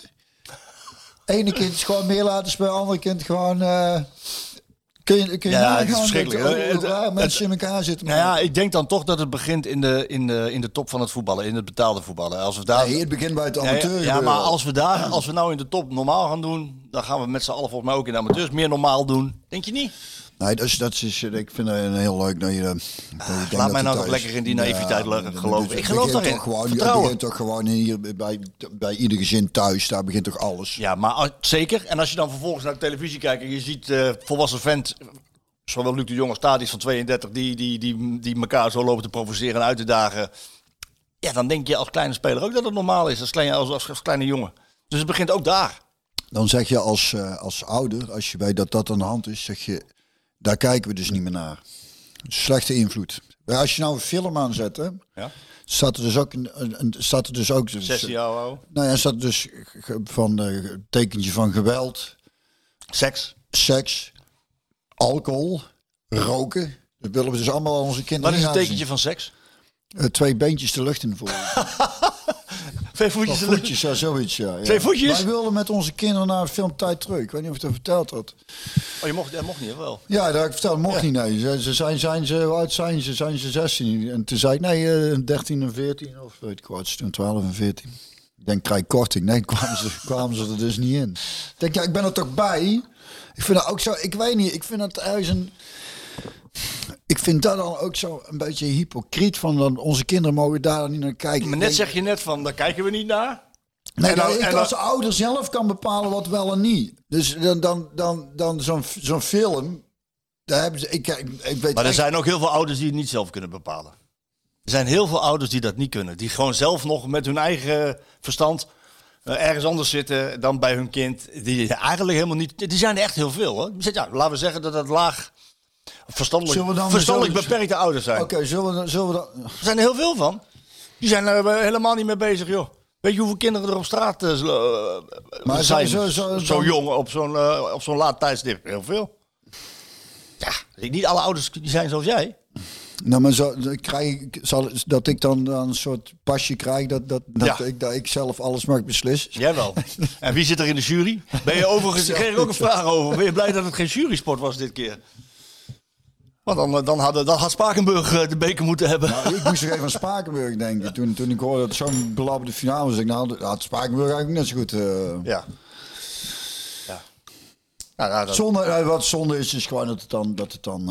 Ene kind gewoon meer laten spelen, andere kind gewoon. eh, kun je, kun je Ja, het is dat- verschrikkelijk. hoe- Het- hoe raar mensen in elkaar zitten. Nou ja, ik denk dan toch dat het begint in de, in de, in de top van het voetballen, in het betaalde voetballen. Als we daar, Nee, het begint bij het amateur. ja, maar als we daar, als we nou in de top normaal gaan doen, dan gaan we met z'n allen volgens mij ook in de amateurs meer normaal doen. Denk je niet? Nee, dat is, dat is, ik vind het een heel leuk dat je. dat laat mij nou toch lekker in die naïviteit geloven. Ik geloof daarin. Toch gewoon, Vertrouwen. begint toch gewoon hier bij, bij ieder gezin thuis. Daar begint toch alles. Ja, maar zeker. En als je dan vervolgens naar de televisie kijkt en je ziet eh volwassen vent, zowel Luc de Jong als Tadis van 32, die, die, die, die elkaar zo lopen te provoceren en uit te dagen. Ja, dan denk je als kleine speler ook dat het normaal is, als kleine, als, als, als kleine jongen. Dus het begint ook daar. Dan zeg je als, eh, als ouder, als je weet dat dat aan de hand is, zeg je, daar kijken we dus niet meer naar. Slechte invloed. Als je nou een film aanzet, hè, Ja. staat er dus ook een, een, een- staat er dus ook. 16 jaar oud. Nou ja, staat er dus van eh, tekentje van geweld, Seks. seks, alcohol, roken. Dat willen we dus allemaal aan onze Wat kinderen is het niet laten tekentje van seks? Eh, twee beentjes de lucht in voeren. Twee voetjes. Voetjes, ja, zoiets, ja. ja. Twee voetjes? Wij wilden met onze kinderen naar een filmtijd terug. Ik weet niet of ik dat verteld had. Oh, je mocht, dat mocht niet, wel. Ja, dat heb ik verteld. Mocht niet, nee. Ze, ze zijn, zijn ze, hoe oud zijn ze? Zijn ze 16? En toen zei ik, nee, eh, 13 en 14. Of weet ik wat, toen 12 en 14. Ik denk, krijg korting. Nee, kwamen ze, kwamen ze er dus niet in. Ik denk, ja, ik ben er toch bij. Ik vind dat ook zo, ik weet niet, ik vind dat ergens een... Ik vind dat dan ook zo een beetje hypocriet van dan onze kinderen mogen daar dan niet naar kijken. Maar net denk- zeg je net van, daar kijken we niet naar. Nee, En dan- dat ik en dan- als ouder zelf kan bepalen wat wel en niet. Dus dan, dan, dan, dan zo'n zo'n film, daar hebben ze, ik, ik, ik weet Maar er echt- zijn ook heel veel ouders die het niet zelf kunnen bepalen. Er zijn heel veel ouders die dat niet kunnen. Die gewoon zelf nog met hun eigen verstand eh, ergens anders zitten dan bij hun kind. Die eigenlijk helemaal niet... Die zijn er echt heel veel hoor. Ja, laten we zeggen dat het laag verstandelijk, dan verstandelijk beperkte ouders zijn. Oké, zullen we, zullen we dan... Er zijn er heel veel van. Die zijn er helemaal niet mee bezig joh. Weet je hoeveel kinderen er op straat eh, Maar maar zijn? zo- Zo, zo- jong op zo'n eh, op zo'n laat tijdstip. Heel veel. Ja, niet alle ouders die zijn zoals jij. Nou, maar zo, krijg ik, zal, dat ik dan, dan een soort pasje krijg dat, dat, dat, Ja. ik, dat ik zelf alles mag beslissen. Jij wel. En wie zit er in de jury? Ben je overigens, kreeg ik ook een vraag over. Ben je blij dat het geen jurysport was dit keer? Want dan, eh, dan, hadden, dan had Spakenburg eh, de beker moeten hebben. Nou, ik moest er even aan Spakenburg denken. Toen, toen ik hoorde dat zo'n belabberde finale was, ik nou, had Spakenburg eigenlijk net zo goed. eh Ja. Ja. Nou, dat, zonde, wat zonde is, is gewoon dat het dan, dat het dan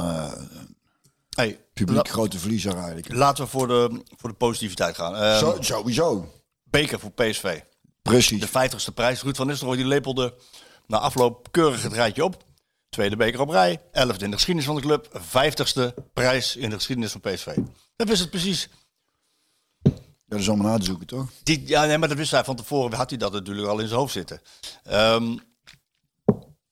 hey, publiek grote verliezer eigenlijk. laten we voor de, voor de positiviteit gaan. Ehm, Zo, sowieso. beker voor PSV. Precies. De 50ste prijs. Ruud van Nistelrooy die lepelde na afloop keurig het rijtje op. Tweede beker op rij. Elfde in de geschiedenis van de club. Vijftigste prijs in de geschiedenis van PSV. Dat is het precies. Ja, dat is allemaal na te zoeken, toch? Die, ja, nee, maar dat wist hij van tevoren. Had hij dat natuurlijk al in zijn hoofd zitten. Ehm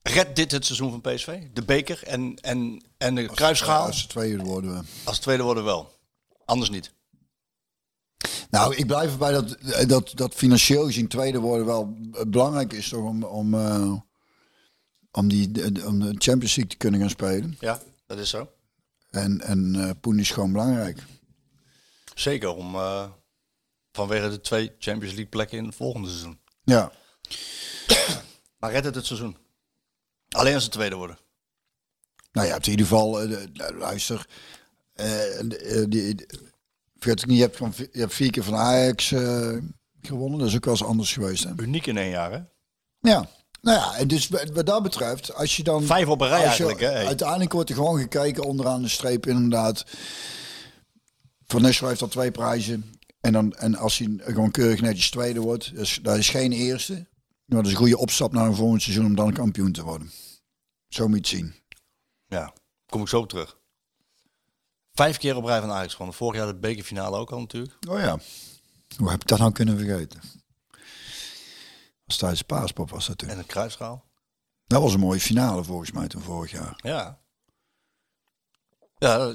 redt dit het seizoen van PSV? De beker en, en, en de kruisschaal? Als tweede worden we. Als tweede worden wel. Anders niet. Nou, ik blijf erbij dat, dat, dat financieel gezien tweede worden wel belangrijk is toch om, om, eh, om, die, de- om de Champions League te kunnen gaan spelen. Ja, dat is zo. En, en eh Poen is gewoon belangrijk. Zeker om eh, vanwege de twee Champions League plekken in het volgende seizoen. Ja. Maar redt het het seizoen? Alleen als ze tweede worden. Nou ja, in ieder geval, eh, luister. die, Vergeet ik niet, je hebt, vi- je hebt vier keer van Ajax gewonnen. Dat is ook wel eens anders geweest. Hè? Uniek in één jaar, hè? Ja. Nou ja, en dus wat dat betreft, als je dan... Vijf op een rij eigenlijk, hè? Uiteindelijk wordt er gewoon gekeken onderaan de streep inderdaad. Van Nistelrooy heeft al twee prijzen. En, dan, en als hij gewoon keurig netjes tweede wordt, dus, dat is geen eerste. Maar dat is een goede opstap naar een volgend seizoen om dan kampioen te worden. Zo moet je het zien. Ja, kom ik zo op terug. Vijf keer op rij van Ajax gewonnen. Vorig jaar de bekerfinale ook al natuurlijk. Oh ja. Hoe heb ik dat nou kunnen vergeten? Was tijdens de paaspop was dat toen. En een kruisschaal. Dat was een mooie finale volgens mij toen vorig jaar. Ja. Ja,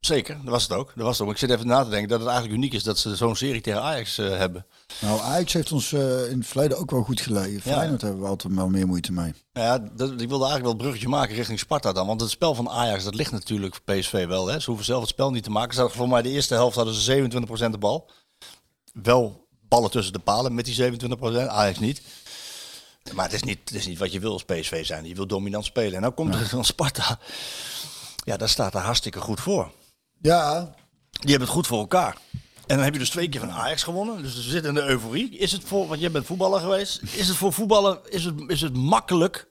zeker. Dat was het ook. Dat was het ook. Ik zit even na te denken dat het eigenlijk uniek is dat ze zo'n serie tegen Ajax eh, hebben. Nou, Ajax heeft ons eh, in het verleden ook wel goed gelegen. Ja. Feyenoord hebben we altijd wel meer moeite mee. Ja, dat, ik wilde eigenlijk wel het bruggetje maken richting Sparta dan. Want het spel van Ajax, dat ligt natuurlijk voor PSV wel. Hè. Ze hoeven zelf het spel niet te maken. Ze hadden voor mij de eerste helft hadden ze 27% de bal. Wel ballen tussen de palen met die 27%. Ajax niet. Maar het is niet, het is niet wat je wil als PSV zijn. Je wil dominant spelen. En nou komt er van Sparta. Ja, daar staat er hartstikke goed voor. Ja, Die hebben het goed voor elkaar. En dan heb je dus twee keer van Ajax gewonnen. Dus we zitten in de euforie. Is het voor, want jij bent voetballer geweest. Is het voor voetballen, is het, is het makkelijk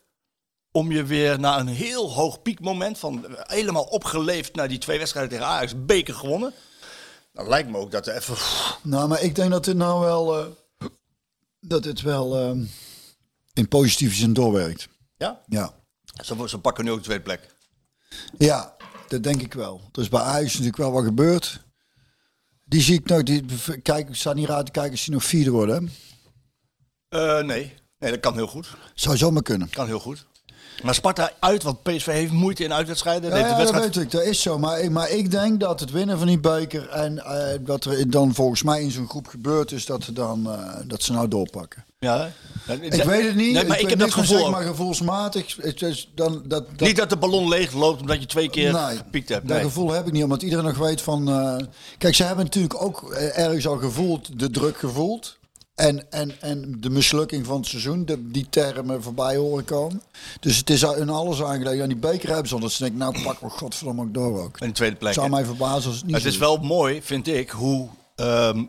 om je weer naar een heel hoog piekmoment van helemaal opgeleefd naar die twee wedstrijden tegen Ajax, beker gewonnen? Dan lijkt me ook dat er even... nou, maar ik denk dat dit nou wel, eh, dat dit wel eh, in positieve zin doorwerkt. Ja, Ja. ze, ze pakken nu ook de tweede plek. ja, dat denk ik wel. Dus bij Ajax is natuurlijk wel wat gebeurd. Die zie ik nog, die, kijk, ik sta niet raar te kijken als die nog vierde worden. Eh, nee. nee, dat kan heel goed. Zou zomaar kunnen. Kan heel goed. Maar Sparta uit, want PSV heeft moeite in uitwedstrijden. Ja, ja, dat weet ik, dat is zo. Maar, ik- maar ik denk dat het winnen van die beker en eh, wat er dan volgens mij in zo'n groep gebeurd is, dat, ze dan, eh, dat ze nou doorpakken. Ja, Ik weet het niet. Nee, maar ik, heb dat gevoel. ook. maar gevoelsmatig. Het is dan, dat, dat, Niet dat de ballon leeg loopt omdat je twee keer nee, gepiekt hebt. dat Nee. gevoel heb ik niet, omdat iedereen nog weet van... eh, kijk, ze hebben natuurlijk ook eh, ergens al gevoeld, de druk gevoeld. En, en, en de mislukking van het seizoen, de, die termen voorbij horen komen. Dus het is in alles aangelegd. En die beker hebben ze, omdat ze denken, nou pak we godverdomme ook door ook. In de tweede plek. Het zou mij verbazen als het niet Het is wel mooi, vind ik, hoe. ehm,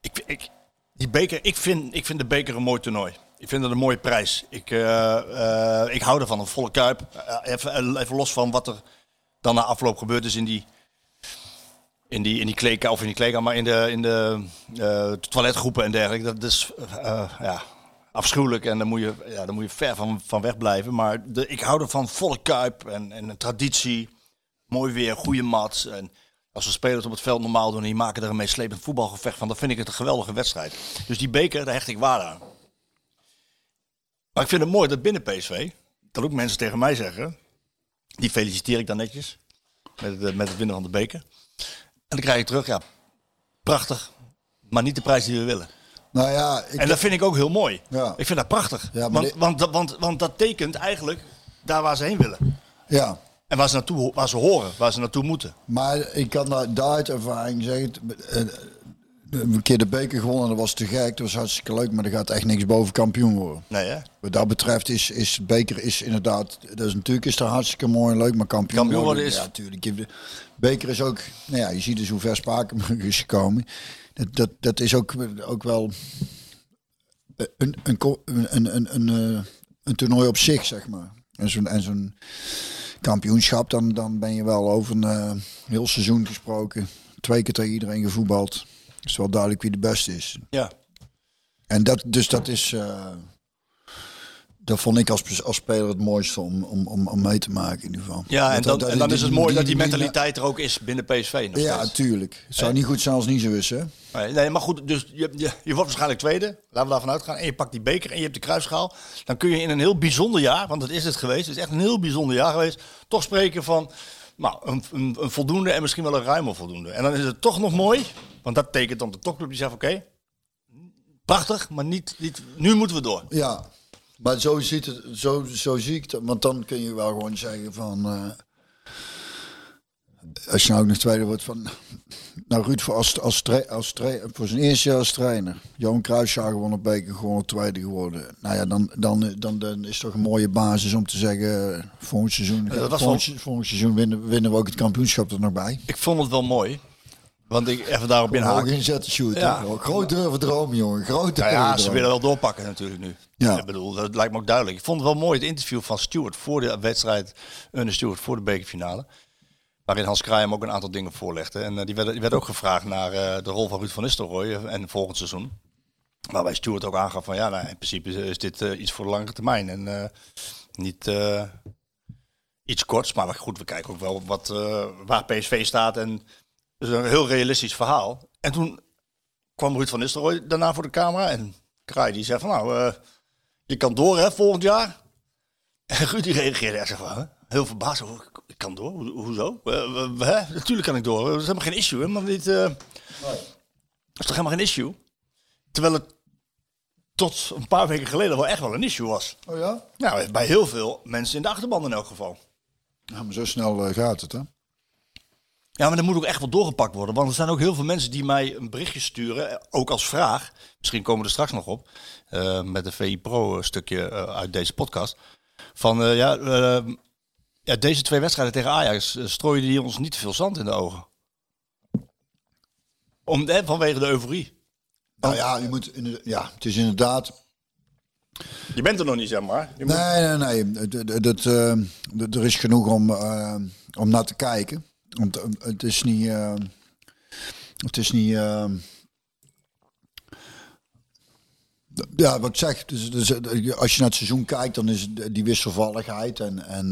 ik, ik, die beker, ik, vind, ik vind de beker een mooi toernooi. Ik vind het een mooie prijs. Ik, eh, eh, ik hou ervan, een volle kuip. Eh, even, even los van wat er dan na afloop gebeurd is in die. In die, in die kleedkamer, of in die kleedkamer, maar in de, in de eh, toiletgroepen en dergelijke. Dat is eh, ja, afschuwelijk en daar moet je, ja, moet je ver van, van weg blijven. Maar de, ik hou ervan volle kuip en, en een traditie. Mooi weer, goede mat. En als we spelers op het veld normaal doen en die maken er een meeslepend voetbalgevecht van, dan vind ik het een geweldige wedstrijd. Dus die beker, daar hecht ik waarde aan. Maar ik vind het mooi dat binnen PSV, dat ook mensen tegen mij zeggen, die feliciteer ik dan netjes met met het winnen van de beker. En dan krijg ik terug, ja, prachtig, maar niet de prijs die we willen. Nou ja, ik, En dat vind ik ook heel mooi. Ja. Ik vind dat prachtig. Ja, want, want, dat- want, want dat tekent eigenlijk daar waar ze heen willen. ja, En waar ze, naartoe, waar ze horen, waar ze naartoe moeten. maar ik kan daar, daar uit ervaring zeggen... eh, eh, een keer de beker gewonnen, dat was te gek. Dat was hartstikke leuk, maar er gaat echt niks boven kampioen worden. Nee, hè? Wat dat betreft is, is beker is inderdaad, dat is natuurlijk is daar hartstikke mooi en leuk, maar kampioen, Kampioen worden is- ja natuurlijk. Beker is ook, nou ja, je ziet dus hoe ver Spakenburg is gekomen. Dat, dat, dat is ook, ook wel een, een, een, een, een, een, eh, een toernooi op zich, zeg maar. En zo'n en zo'n kampioenschap, dan, dan ben je wel over een eh, heel seizoen gesproken. Twee keer tegen iedereen gevoetbald. is wel duidelijk wie de beste is. Ja. En dat, dus dat is. eh, dat vond ik als, als speler het mooiste om, om, om, om mee te maken in ieder geval. Ja, en Dat- dan, dat- en dan is het mooi dat die die- mentaliteit er ook is binnen PSV. Nog Ja, natuurlijk. Het zou niet goed zijn als niet zo is, hè? Nee, maar goed, dus je, je, je wordt waarschijnlijk tweede. Laten we daarvan uitgaan. En je pakt die beker en je hebt de kruisschaal. Dan kun je in een heel bijzonder jaar, want dat is het geweest. Het is echt een heel bijzonder jaar geweest. Toch spreken van nou, een, een, een voldoende en misschien wel een ruime voldoende. En dan is het toch nog mooi. Want dat tekent dan de topclub die zegt, oké, prachtig, maar niet, niet, nu moeten we door. Ja. Maar zo, ziet het, zo, zo zie ik het. Want dan kun je wel gewoon zeggen van... eh, als je nou ook nog tweede wordt van... Nou, Ruud voor, als, als, als voor zijn eerste jaar als trainer. Johan Cruijffschaar gewonnen beker, gewoon tweede geworden. Nou ja, dan, dan, dan, dan is toch een mooie basis om te zeggen... eh, Volgend seizoen, dat was volgend, volgend seizoen winnen, winnen we ook het kampioenschap er nog bij. Ik vond het wel mooi. Want ik even daarop Hoog inhaken. inzetten shoot. Ja. Ja. Groot durven dromen, jongen. Groot Nou ja, durven ze willen wel doorpakken natuurlijk nu. Ja. Ik bedoel, dat lijkt me ook duidelijk. Ik vond het wel mooi het interview van Stuart voor de wedstrijd, Ernest Stuart voor de bekerfinale. Waarin Hans Kraai hem ook een aantal dingen voorlegde. En eh, die, werd, die werd ook gevraagd naar eh, de rol van Ruud van Nistelrooy eh, en volgend seizoen. Waarbij Stuart ook aangaf van ja, nou, in principe is, is dit eh, iets voor de langere termijn. En eh, niet eh, iets korts. Maar goed, we kijken ook wel wat, eh, waar PSV staat. En is een heel realistisch verhaal. En toen kwam Ruud van Nistelrooy daarna voor de camera. En Kraai die zei van nou, eh, je kan door hè, volgend jaar. En Ruud die reageerde echt van, hè? heel verbaasd. Ik kan door? Ho- hoezo? Eh? Natuurlijk kan ik door. Dat is helemaal geen issue. Helemaal niet, eh, Dat is toch helemaal geen issue? Terwijl het tot een paar weken geleden wel echt wel een issue was. Oh ja? Nou, bij heel veel mensen in de achterban in elk geval. Ja, maar zo snel gaat het, hè? Ja, maar dat moet ook echt wel doorgepakt worden. Want er zijn ook heel veel mensen die mij een berichtje sturen, eh, ook als vraag. Misschien komen we er straks nog op, eh, met een VI Pro stukje eh, uit deze podcast. Van eh, ja, eh, ja, deze twee wedstrijden tegen Ajax eh, strooien die ons niet te veel zand in de ogen. Om, eh, vanwege de euforie. Nou ja, je moet, in- ja, het is inderdaad... Je bent er nog niet, zeg maar. Je moet- Nee, nee, nee. Dat, dat, eh, er is genoeg om, eh, om naar te kijken. Want eh, het is niet... eh, het is niet... eh, ja, wat ik zeg, dus, dus, als je naar het seizoen kijkt, dan is het die wisselvalligheid en, en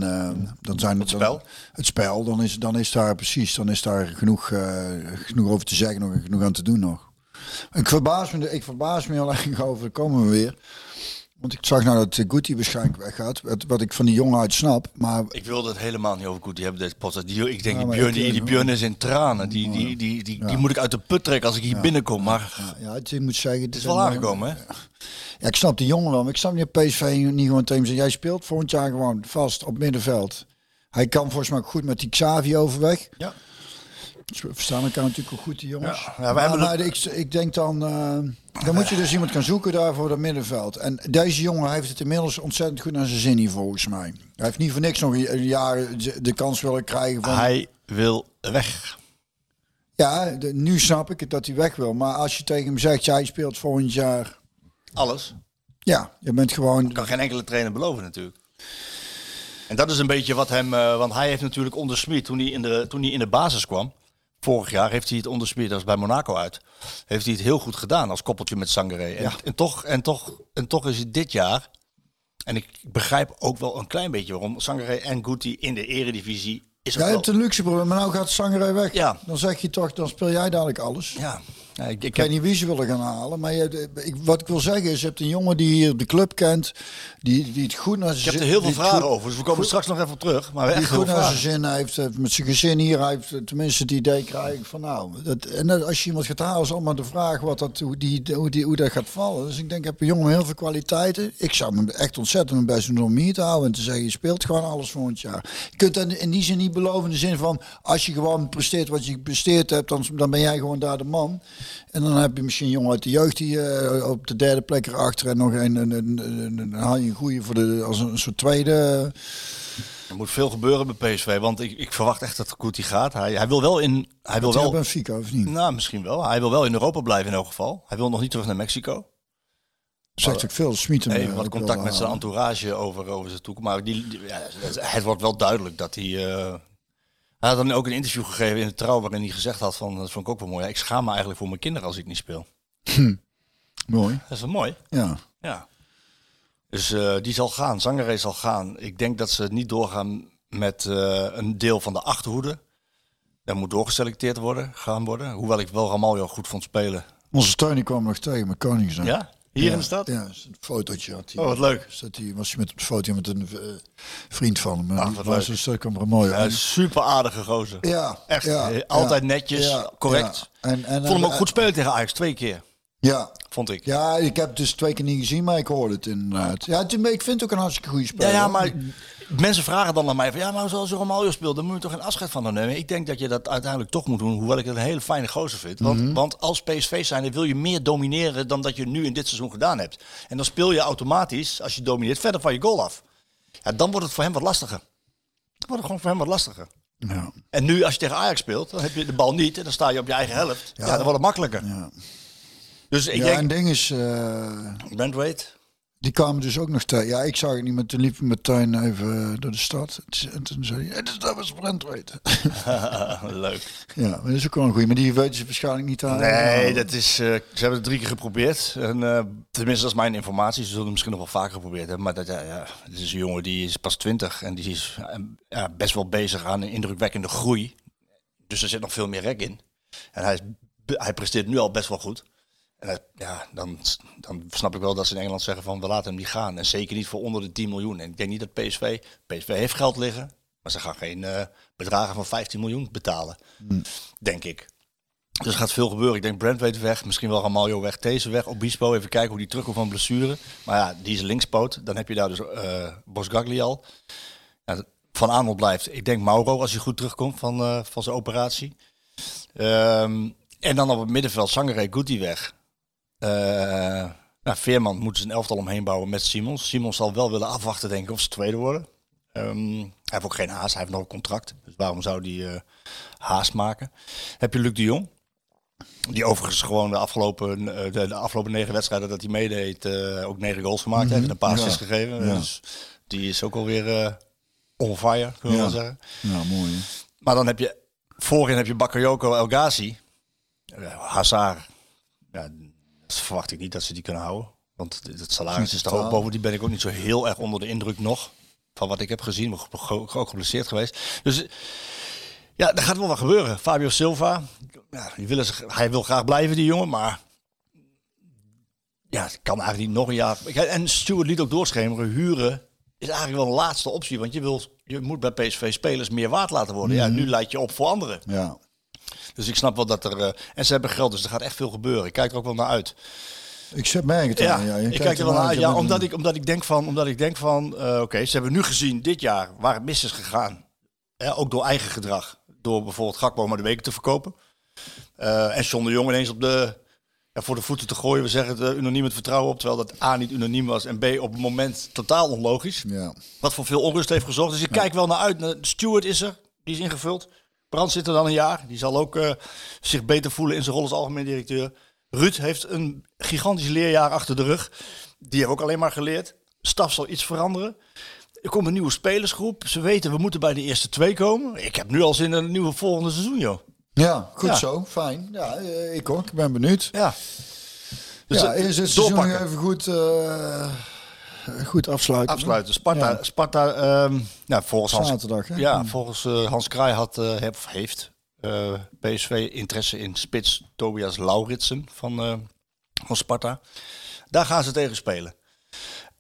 dan zijn het spel. het spel, dan is, dan is daar precies, dan is daar genoeg, genoeg over te zeggen nog en genoeg aan te doen nog. Ik verbaas me, ik verbaas me heel erg over, komen we weer. Want ik zag nou dat Guti waarschijnlijk weggaat. Wat, wat ik van die jongen uit snap. Maar Ik wilde het helemaal niet over. Die hebben deze podcast. Die, ik denk, Ja, die, Björn, die, eh, die Björn is in tranen. Die, die, die, die, die moet ik uit de put trekken als ik hier binnenkom. Maar ja, ja, het, ik moet zeggen... het is wel aangekomen, hè? Ja, ik snap die jongen wel. Maar ik snap niet dat PSV niet gewoon tegen Jij speelt volgend jaar gewoon vast op middenveld. Hij kan volgens mij goed met die Xavi overweg. Ja. We verstaan elkaar natuurlijk ook goed, die jongens. Ja, maar, ik, ik denk dan... eh, dan moet je dus iemand gaan zoeken daar voor dat middenveld. En deze jongen heeft het inmiddels ontzettend goed naar zijn zin hier, volgens mij. Hij heeft niet voor niks nog een jaar de kans willen krijgen van... Hij wil weg. Ja, de- nu snap ik het dat hij weg wil. Maar als je tegen hem zegt, jij speelt volgend jaar... Alles. Ja, je bent gewoon... Kan geen enkele trainer beloven natuurlijk. En dat is een beetje wat hem... eh, want hij heeft natuurlijk onder Smit, toen hij in de, toen hij in de basis kwam... Vorig jaar heeft hij het onder Smit, dat is bij Monaco uit... Heeft hij het heel goed gedaan als koppeltje met Sangaré. En, en, toch, en, toch, en toch is het dit jaar... En ik begrijp ook wel een klein beetje waarom Sangaré en Guti in de eredivisie... Is Jij hebt een luxe probleem, maar nou gaat Sangerij weg. Ja. Dan zeg je toch, dan speel jij dadelijk alles. Ja, ik, ik Ik heb weet niet wie ze willen gaan halen, maar je, ik, wat ik wil zeggen is, je hebt een jongen die hier de club kent, die, die het goed naar zijn Ik heb er zin- heel veel vragen goed- over, dus we komen straks nog even op terug. Maar Die goed naar zijn zin heeft, heeft met zijn gezin hier, hij heeft eh, tenminste het idee krijg ik van nou, dat, en dat, als je iemand gaat halen is allemaal de vraag wat dat, hoe, die, hoe, die, hoe dat gaat vallen. Dus ik denk, heb een jongen heel veel kwaliteiten. Ik zou me echt ontzettend mijn best doen om hem hier te houden en te zeggen, je speelt gewoon alles volgend jaar. Je kunt dat in die zin niet beloven, in de zin van, als je gewoon presteert wat je gepresteerd hebt, dan, dan ben jij gewoon daar de man. En dan heb je misschien een jongen uit de jeugd die eh, op de derde plek erachter en nog een, een, een, haal je een goede voor de, als een, soort tweede... Er moet veel gebeuren bij PSV, want ik, ik verwacht echt dat die gaat. Hij, hij wil wel in... Hij wil Wel Benfica, of niet? nou, misschien wel. Hij wil wel in Europa blijven in elk geval. Hij wil nog niet terug naar Mexico. Zegt ook veel. Smit hem, Even eh, wat contact met zijn halen. entourage over, over zijn toekomst. Maar die, die- ja, het wordt wel duidelijk dat hij... eh, hij had dan ook een interview gegeven in de Trouw waarin hij gezegd had van... Dat vond ik ook wel mooi. ja, ik schaam me eigenlijk voor mijn kinderen als ik niet speel. Mooi. Dat is wel mooi. Ja. Ja. Dus eh, die zal gaan. Zangeré zal gaan. Ik denk dat ze niet doorgaan met eh, een deel van de achterhoede. Daar moet doorgeselecteerd worden, gaan worden. Hoewel ik wel Ramaljo goed vond spelen. Onze steun kwam nog tegen met Koningsdag. Ja? Hier in de stad? Ja, een fotootje had hij. Oh, wat leuk. Zat hij, was hij met op de foto met een eh, vriend van hem. Ach, wat was leuk. een stuk kwam er mooi Ja, super aardige gozer. Ja, Echt. ja, eh, altijd netjes, correct. En, en, Vond hem ook en- goed spelen tegen Ajax, twee keer, Ja. vond ik. ja, ik heb het dus twee keer niet gezien, maar ik hoorde het inderdaad. Ja, het, ik vind het ook een hartstikke goede speler. Ja, ja, maar mensen vragen dan naar mij van ja, maar zoals Romario speelt, dan moet je toch geen afscheid van hem nemen. Ik denk dat je dat uiteindelijk toch moet doen, hoewel ik het een hele fijne gozer vind. Want, Mhm. want als PSV zijn, wil je meer domineren dan dat je nu in dit seizoen gedaan hebt. En dan speel je automatisch, als je domineert, verder van je goal af. Ja, dan wordt het voor hem wat lastiger. Dan wordt het gewoon voor hem wat lastiger. Ja. En nu, als je tegen Ajax speelt, dan heb je de bal niet en dan sta je op je eigen helft. Ja, dan wordt het makkelijker. Ja, Dus ik ja denk, en ding is, eh, Brent Wade, die kwamen dus ook nog tegen. Ja, ik zag het niet, maar toen liep met tuin even eh, door de stad. En toen zei hij, "Het is dat was Brent weten. leuk. ja, maar dat is ook wel een goeie. Maar die weten ze waarschijnlijk niet aan. Nee, dat is, eh, ze hebben het drie keer geprobeerd. En, eh, tenminste, dat is mijn informatie. Ze zullen het misschien nog wel vaker geprobeerd hebben. Maar dat, ja, ja, het is een jongen die is pas 20 en die is ja, best wel bezig aan een indrukwekkende groei. Dus er zit nog veel meer rek in. En hij, is, hij presteert nu al best wel goed. En hij- ja, dan, dan snap ik wel dat ze in Engeland zeggen van we laten hem niet gaan. En zeker niet voor onder de 10 miljoen. En ik denk niet dat PSV, PSV heeft geld liggen. Maar ze gaan geen eh, bedragen van 15 miljoen betalen. Denk ik. Dus er gaat veel gebeuren. Ik denk Brent weet weg. Misschien wel Ramaljo weg. Deze weg. Obispo. Even kijken hoe die terugkomt van blessure. Maar ja, die is linkspoot. Dan heb je daar dus eh Bosgagli al. Ja, van Aanholt blijft. Ik denk Mauro als hij goed terugkomt van, eh, van zijn operatie. Ehm, en dan op het middenveld Sangare Guti weg. Eh nou, Veerman moet zijn elftal omheen bouwen met Simons. Simons zal wel willen afwachten denk ik of ze tweede worden. Ehm, hij heeft ook geen haast. Hij heeft nog een contract. Dus waarom zou die eh, haast maken? Heb je Luc de Jong. Die overigens gewoon de afgelopen, eh, de, de afgelopen negen wedstrijden dat hij meedeed, ook negen goals gemaakt heeft en een paar Ja. assists gegeven. Ja. Dus die is ook alweer on fire, kunnen we Ja. wel zeggen. Ja, mooi. hè. Maar dan heb je, voorin heb je Bakayoko El Ghazi. Uh, Hazard, ja, dat verwacht ik niet dat ze die kunnen houden. Want het- salaris is er ook totaal. boven. Die ben ik ook niet zo heel erg onder de indruk nog. Van wat ik heb gezien. Ben ook geblesseerd geweest. Dus ja, er gaat wel wat gebeuren. Fabio Silva. Ja, die willen zich, hij wil graag blijven, die jongen. Maar ja, het kan eigenlijk niet nog een jaar. En Stuart liet ook doorschemeren. Huren is eigenlijk wel een laatste optie. Want je, wil, je moet bij PSV spelers meer waard laten worden. Ja, nu leid je op voor anderen. Ja. Dus ik snap wel dat er... eh, en ze hebben geld, dus er gaat echt veel gebeuren. Ik kijk er ook wel naar uit. Ik zet merk het Ja, aan. Ja, ik kijk er wel naar uit. Ja, omdat ik, omdat ik denk van, omdat ik denk van eh, oké, ze hebben nu gezien dit jaar waar het mis is gegaan. Ook door eigen gedrag. Door bijvoorbeeld Gakpo maar de weken te verkopen. Eh, en John de Jong ineens op de, ja, voor de voeten te gooien. We zeggen het uh, unaniem het vertrouwen op. Terwijl dat A niet unaniem was. En B op het moment totaal onlogisch. Ja. Wat voor veel onrust heeft gezorgd. Dus ik kijk wel naar uit. De Stewart is er. Die is ingevuld. Brand zit er dan een jaar. Die zal ook eh, zich beter voelen in zijn rol als algemeen directeur. Ruud heeft een gigantisch leerjaar achter de rug. Die heeft ook alleen maar geleerd. Staf zal iets veranderen. Er komt een nieuwe spelersgroep. Ze weten, we moeten bij de eerste twee komen. Ik heb nu al zin in een nieuwe volgende seizoen, joh. ja, goed Ja. zo. Fijn. Ja, eh, ik ook. Ik ben benieuwd. Ja. Dus ja, het- eerst het seizoen even goed, eh, goed afsluiten. Afsluiten. Sparta, Ja. Sparta ehm, nou, volgens Hans, Zaterdag, hè? Ja, volgens eh, Hans Kraai had, eh, heb- of heeft eh, PSV interesse in spits Tobias Lauritsen van, eh, van Sparta. Daar gaan ze tegen spelen.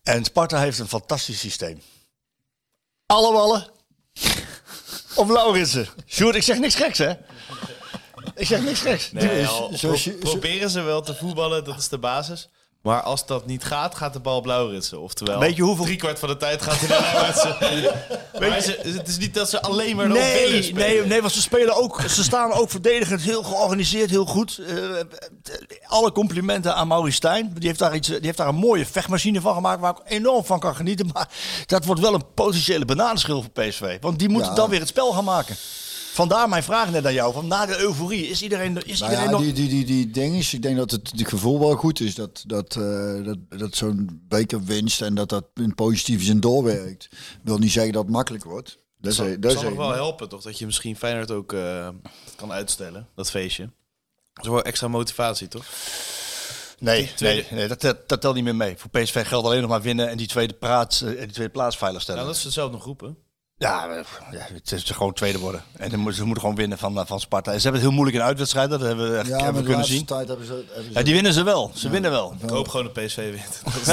En Sparta heeft een fantastisch systeem. Alle ballen op Lauritsen. Sjoerd, ik zeg niks geks, hè? Ik zeg niks geks. Nee, al, pro- proberen ze wel te voetballen, dat is de basis. Maar als dat niet gaat, gaat de bal blauwritsen. Oftewel, Weet je hoeveel- drie kwart van de tijd gaat hij. Maar ze, het is niet dat ze alleen maar Nee, spelen. nee, nee, want ze spelen ook. Ze staan ook verdedigend heel georganiseerd, heel goed. Eh, alle complimenten aan Maurice Stijn. Die heeft, daar iets, die heeft daar een mooie vechtmachine van gemaakt waar ik enorm van kan genieten. Maar dat wordt wel een potentiële bananenschil voor PSV. Want die moeten Ja. dan weer het spel gaan maken. Vandaar mijn vraag net aan jou. Van na de euforie, is iedereen, is Nou iedereen ja, nog... die, die, die, die ding is, ik denk dat het, het gevoel wel goed is dat, dat, eh, dat, dat zo'n beker winst en dat dat in positieve zin doorwerkt. wil niet zeggen dat het makkelijk wordt. Dat is, Dat dat zal is nog wel helpen, toch? Dat je misschien Feyenoord ook eh, kan uitstellen, dat feestje. Dat is wel extra motivatie, toch? Nee, tweede- nee, nee dat, dat, dat telt niet meer mee. Voor PSV geldt alleen nog maar winnen en die tweede, plaats, eh, die tweede plaats veilig stellen. Nou, dat is hetzelfde groepen. Ja, het is gewoon tweede worden. En dan moeten, ze moeten gewoon winnen van, eh, van Sparta. En ze hebben het heel moeilijk in uitwedstrijden. Dat hebben we, echt, Ja, hebben kunnen zien. tijd hebben ze... Hebben ze Ja, die winnen ze wel. Ze winnen wel. Ik hoop gewoon dat PSV wint.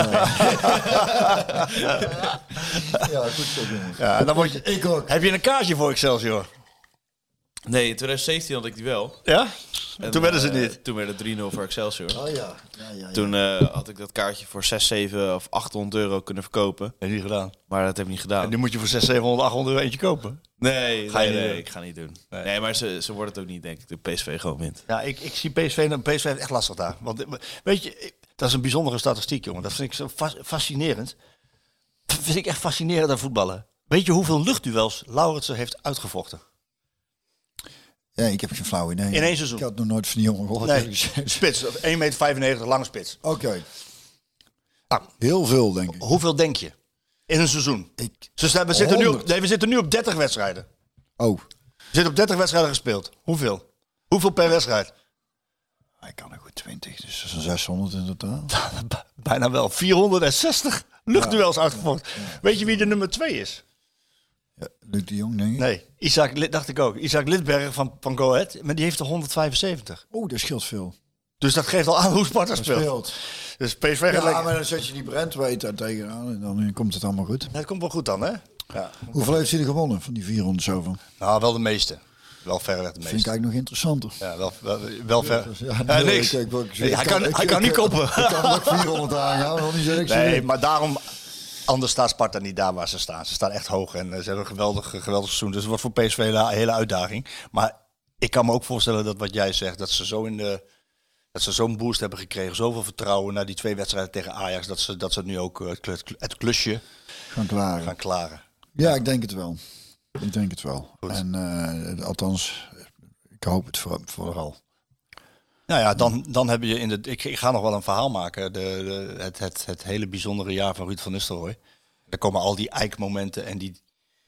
Ja, goed zo. Ja, dan word je, Ik ook. heb je een kaartje voor Excelsior? Nee, in 2017 had ik die wel. Ja? En, Toen werden ze eh, niet. Toen werd het 3-0 voor Excelsior. Oh ja. ja, ja, ja. Toen eh, had ik dat kaartje voor 6, 7 of 800 euro kunnen verkopen. Heb je niet gedaan. Maar dat heb ik niet gedaan. En nu moet je voor 600, 700, 800 euro eentje kopen. Nee, Ga je nee, doen? ik ga niet doen. Nee. Nee, maar ze, ze worden het ook niet, denk ik. De PSV gewoon wint. Ja, ik, ik zie PSV, en PSV heeft echt lastig daar. Want eh, weet je, dat is een bijzondere statistiek, jongen. Dat vind ik zo fas- fascinerend. Dat vind ik echt fascinerend aan voetballen. Weet je hoeveel luchtduels Lauritsen heeft uitgevochten? Ja, ik heb geen flauw idee. In één seizoen. Ik had nog nooit van die jongen gehoord. Nee, spits. 1,95 meter, lange spits. Oké. Ah. Heel veel, denk ik. Hoeveel denk je? In een seizoen. ik we, zitten nu op, 100. nee, we zitten nu op 30 wedstrijden. oh, We zitten op 30 wedstrijden gespeeld. Hoeveel? Hoeveel per wedstrijd? hij kan er goed 20, dus dat is een 600 in totaal. Bijna wel. 460 luchtduels uitgevochten. Weet je wie de nummer 2 is? Ja, Luc de Jong, denk ik. Nee, Isaac, dacht ik ook. Isaac Lidberg van, van Go Ahead. Maar die heeft er 175. Oeh, dat scheelt veel. Dus dat geeft al aan hoe Sparta speelt. Dus PSV Ja, lekker. maar dan zet je die Brentweet daar tegenaan en dan komt het allemaal goed. Het komt wel goed dan, hè? Ja. Hoeveel heeft hij er gewonnen van die 400 zoveel? Nou, wel de meeste. Wel verreweg de Vind ik meeste. eigenlijk nog interessanter. Ja, wel, wel, wel ver. Ja, nee, niks. ik- ik- ik- Nee, hij kan, ik- hij kan niet koppen. Ik kan ook 400 aangaan, want die zeg ik Nee, maar daarom... Anders staat Sparta niet daar waar ze staan. Ze staan echt hoog en eh, ze hebben een geweldig, geweldig seizoen. Dus het wordt voor PSV een hele uitdaging. Maar ik kan me ook voorstellen dat wat jij zegt, dat ze zo in de... Dat ze zo'n boost hebben gekregen, zoveel vertrouwen na die twee wedstrijden tegen Ajax, dat ze, dat ze nu ook eh, het klu- het klusje Gaan klaren. gaan klaren. Ja, ik denk het wel. Ik denk het wel. Goed. En eh, althans, ik hoop het voor, vooral. Nou ja, dan, dan heb je in de. Ik, ik ga nog wel een verhaal maken. De, de, het, het, het hele bijzondere jaar van Ruud van Nistelrooy. Er komen al die eikmomenten en die.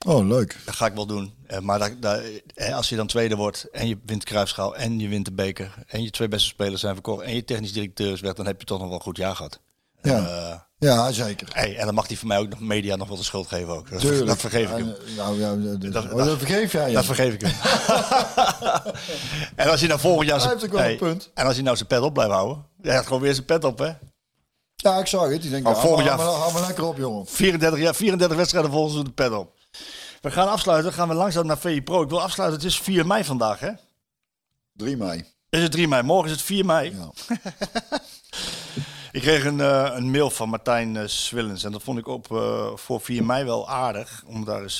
Oh, leuk. Dat ga ik wel doen. Eh, maar dat, dat, eh, als je dan tweede wordt en je wint Kruisschaal en je wint de beker. En je twee beste spelers zijn verkocht en je technisch directeur is weg. Dan heb je toch nog wel een goed jaar gehad. Ja, Eh, ja zeker. hey, en dan mag hij voor mij ook nog media nog wel de schuld geven ook. Dat, Tuurlijk. dat vergeef ik hem. En, Nou, ja, dat, Dat- dat, oh, dat vergeef jij. Ja. Dat vergeef ik hem. en als hij nou volgend jaar Hij heeft ook wel een punt. En als hij nou zijn pet op blijft houden. Hij gaat gewoon weer zijn pet op, hè? ja, ik zag het. Ik denk, Maar ja, volgend jaar- maar- hou maar lekker op, jongen. 34, jaar, 34 wedstrijden volgens de pet op. We gaan afsluiten. Gaan we langzaam naar VI Pro. Ik wil afsluiten. Het is 4 mei vandaag, hè? 3 mei. Is het 3 mei? Morgen is het 4 mei. Ja. Ik kreeg een, eh, een mail van Martijn eh, Swillens. En dat vond ik op, eh, voor 4 mei wel aardig. Om daar eens...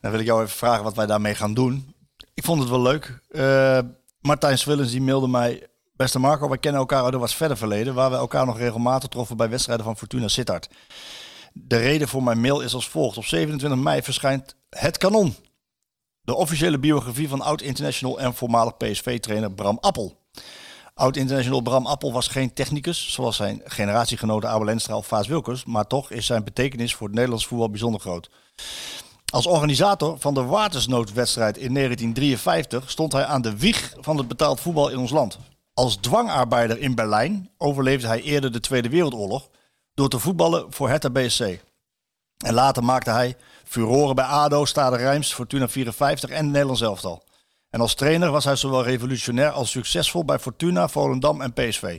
dan wil ik jou even vragen wat wij daarmee gaan doen. Ik vond het wel leuk. Martijn Swillens die mailde mij... Beste Marco, wij kennen elkaar uit een wat verder verleden... waar we elkaar nog regelmatig troffen bij wedstrijden van Fortuna Sittard. De reden voor mijn mail is als volgt. Op 27 mei verschijnt Het Kanon. De officiële biografie van oud-international en voormalig PSV-trainer Bram Appel. Oud-international Bram Appel was geen technicus, zoals zijn generatiegenoten Abel Enstra of Vaas Wilkers, maar toch is zijn betekenis voor het Nederlands voetbal bijzonder groot. Als organisator van de Watersnoodwedstrijd in 1953 stond hij aan de wieg van het betaald voetbal in ons land. Als dwangarbeider in Berlijn overleefde hij eerder de Tweede Wereldoorlog door te voetballen voor Hertha BSC. En later maakte hij furoren bij ADO, Stade Rijms, Fortuna 54 en Nederlands elftal. En als trainer was hij zowel revolutionair als succesvol bij Fortuna, Volendam en PSV.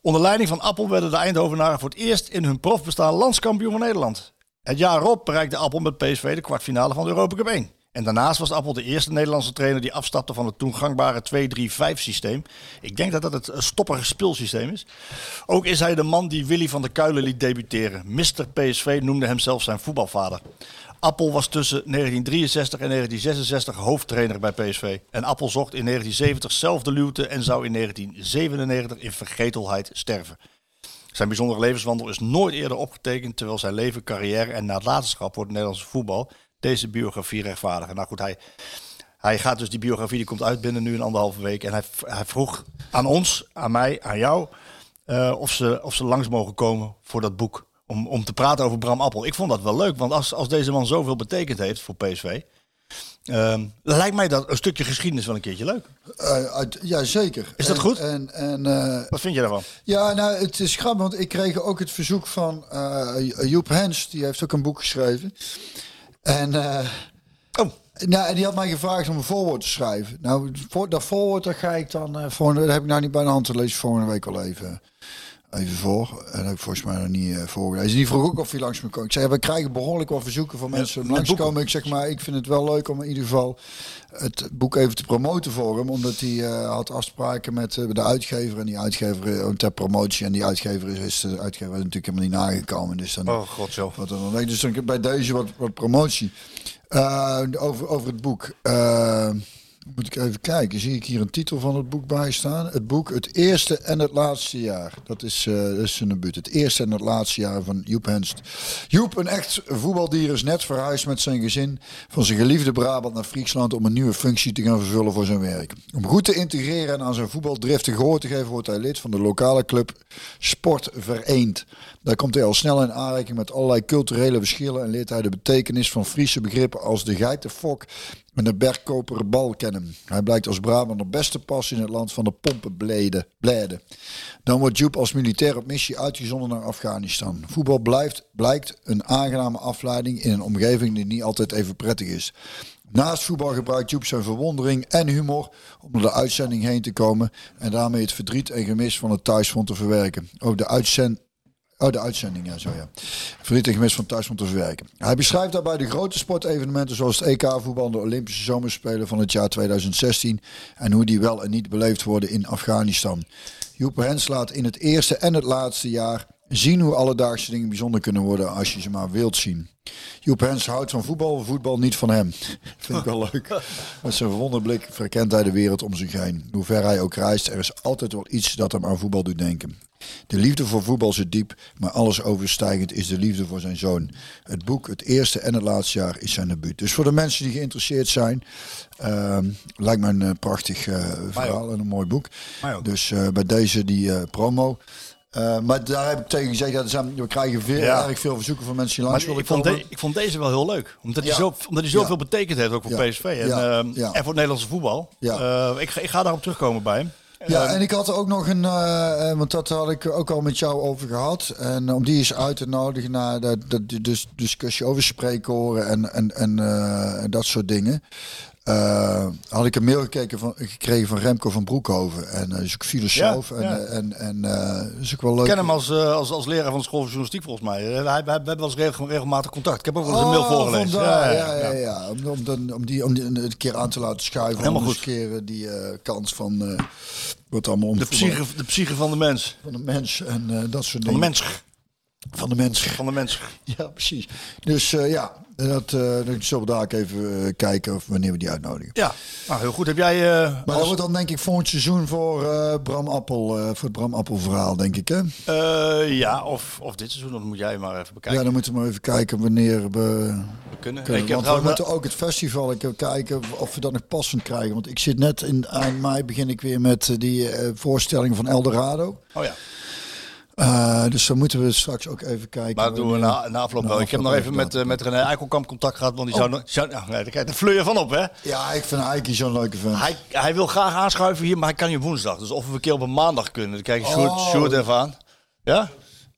Onder leiding van Appel werden de Eindhovenaren voor het eerst in hun profbestaan landskampioen van Nederland. Het jaar erop bereikte Appel met PSV de kwartfinale van de Europa Cup 1. En daarnaast was Appel de eerste Nederlandse trainer die afstapte van het toen gangbare 2-3-5 systeem. Ik denk dat dat het stoppige speelsysteem is. Ook is hij de man die Willy van der Kuilen liet debuteren. Mr. PSV noemde hem zelf zijn voetbalvader. Appel was tussen 1963 en 1966 hoofdtrainer bij PSV. En Appel zocht in 1970 zelf de luwte en zou in 1997 in vergetelheid sterven. Zijn bijzondere levenswandel is nooit eerder opgetekend, terwijl zijn leven, carrière en nalatenschap voor het Nederlandse voetbal deze biografie rechtvaardigen. Nou goed, hij, hij gaat dus die biografie, die komt uit binnen nu een anderhalve week. En hij, hij vroeg aan ons, aan mij, aan jou, eh, of, ze, of ze langs mogen komen voor dat boek. Om, om te praten over Bram Appel. Ik vond dat wel leuk, want als, als deze man zoveel betekend heeft voor PSV... ehm, lijkt mij dat een stukje geschiedenis wel een keertje leuk. Uit, ja, zeker. Is dat En- goed? En, en, eh, Wat vind je daarvan? ja, nou, het is grappig, want ik kreeg ook het verzoek van eh, Joep Hens. Die heeft ook een boek geschreven. En... Oh, Nou, en die had mij gevraagd om een voorwoord te schrijven. Nou, voor, dat voorwoord dat ga ik dan volgende, dat heb ik nou niet bij de hand te lezen. Volgende week al even, even voor. En dat heb ik volgens mij nog niet eh voorgelezen. Die vroeg ook of hij langs me kon. Ik zei, we krijgen behoorlijk wat verzoeken van mensen om langs te komen. Ik zeg maar, ik vind het wel leuk om in ieder geval het boek even te promoten voor hem. Omdat hij eh, had afspraken met eh, de uitgever. En die uitgever eh, ter promotie. En die uitgever is, is de uitgever is natuurlijk helemaal niet nagekomen. Dus dan, oh god zo. wat dan. Dus dan bij deze wat, wat promotie. Over, over het boek. Moet ik even kijken. Zie ik hier een titel van het boek bij staan? Het boek Het Eerste en het Laatste Jaar. Dat is, eh dat is zijn debuut. Het Eerste en het Laatste Jaar van Joep Henst. Joep, een echt voetbaldier, is net verhuisd met zijn gezin van zijn geliefde Brabant naar Friesland om een nieuwe functie te gaan vervullen voor zijn werk. Om goed te integreren en aan zijn voetbaldrift te gehoor te geven, wordt hij lid van de lokale club Sport Vereend. Daar komt hij al snel in aanraking met allerlei culturele verschillen en leert hij de betekenis van Friese begrippen als de geitenfok en de bergkoper bal kennen. Hij blijkt als Brabander beste pas in het land van de pompenbleden. Blijden. Dan wordt Joep als militair op missie uitgezonden naar Afghanistan. Voetbal blijft, blijkt een aangename afleiding in een omgeving die niet altijd even prettig is. Naast voetbal gebruikt Joep zijn verwondering en humor om door de uitzending heen te komen en daarmee het verdriet en gemis van het thuisfront te verwerken. Ook de uitzend Oh, de uitzending, ja, zo ja. En van thuisfront te verwerken. Hij beschrijft daarbij de grote sportevenementen zoals het EK-voetbal de Olympische Zomerspelen van het jaar 2016 en hoe die wel en niet beleefd worden in Afghanistan. Joep Hens laat in het eerste en het laatste jaar zien hoe alledaagse dingen bijzonder kunnen worden als je ze maar wilt zien. Joep Hens houdt van voetbal, voetbal niet van hem. Vind ik wel leuk. Met zijn wonderblik verkent hij de wereld om zich heen. Hoe ver hij ook reist, er is altijd wel iets dat hem aan voetbal doet denken. De liefde voor voetbal zit diep, maar alles overstijgend is de liefde voor zijn zoon. Het boek, het eerste en het laatste jaar, is zijn debuut. Dus voor de mensen die geïnteresseerd zijn, ehm, lijkt me een eh, prachtig eh, verhaal en een mooi boek. Dus eh, bij deze die promo. Eh, maar daar heb ik tegen gezegd, ja, zijn, we krijgen veel, Ja. erg veel verzoeken van mensen die langs ik willen vond, komen. de- ik vond deze wel heel leuk. Omdat hij, Ja. zo, omdat hij zoveel Ja. betekend heeft ook voor. PSV. En, ehm, en voor het Nederlandse voetbal. Eh, ik, ga- ik ga daarop terugkomen bij hem. Ja, Ehm, en ik had ook nog een, eh, want dat had ik ook al met jou over gehad. En om die eens uit te nodigen naar de, de, de discussie over spreekhoren en, en, en, en dat soort dingen. Eh, had ik een mail gekeken van, gekregen van Remco van Broekhoven. En hij is ook filosoof. Ja, en ja. en, en eh, is ook wel leuk. Ik ken hem als, eh, als, als leraar van de school van journalistiek volgens mij. Eh, Wij, we hebben wel eens regel- regelmatig contact. Ik heb ook wel eens een mail voorgelezen. vandaar, ja, ja, ja, Om, om, dan- om die om die een keer aan te laten schuiven. Helemaal om goed. eh, die eh, kans van eh wordt allemaal om De psyche, de psyche van de mens. van de mens en eh, dat soort Van de dingen. mens. Van de mens. Van de mens. Ja, precies. Dus eh, ja, dat, dan zullen we daar even eh, kijken of wanneer we die uitnodigen. Ja, nou, heel goed. Heb jij... eh, Maar dat wordt dan denk ik volgend seizoen voor Bram Appel, voor het Bram Appel verhaal, denk ik. Hè? ja, of, of dit seizoen, dat moet jij maar even bekijken. Ja, dan moeten we maar even kijken wanneer we we kunnen. kunnen. Ik heb we moeten ook het festival ik kijken of we dat nog passend krijgen. Want ik zit net in eind mei begin ik weer met die voorstelling van Eldorado. Oh ja, Eh, dus dan moeten we straks ook even kijken. maar dat doen we na, na afloop wel. Ik heb nog even met, eh, met René Eikelkamp contact gehad, want die zou... nog- zou nou, nee, daar krijg je fleur van op, hè? Ja, ik vind Eike zo'n leuke vent. Hij, hij wil graag aanschuiven hier, maar hij kan niet op woensdag. Dus of we een keer op een maandag kunnen. Dan kijk je Sjoerd, Oh. Sjoerd even aan. Ja?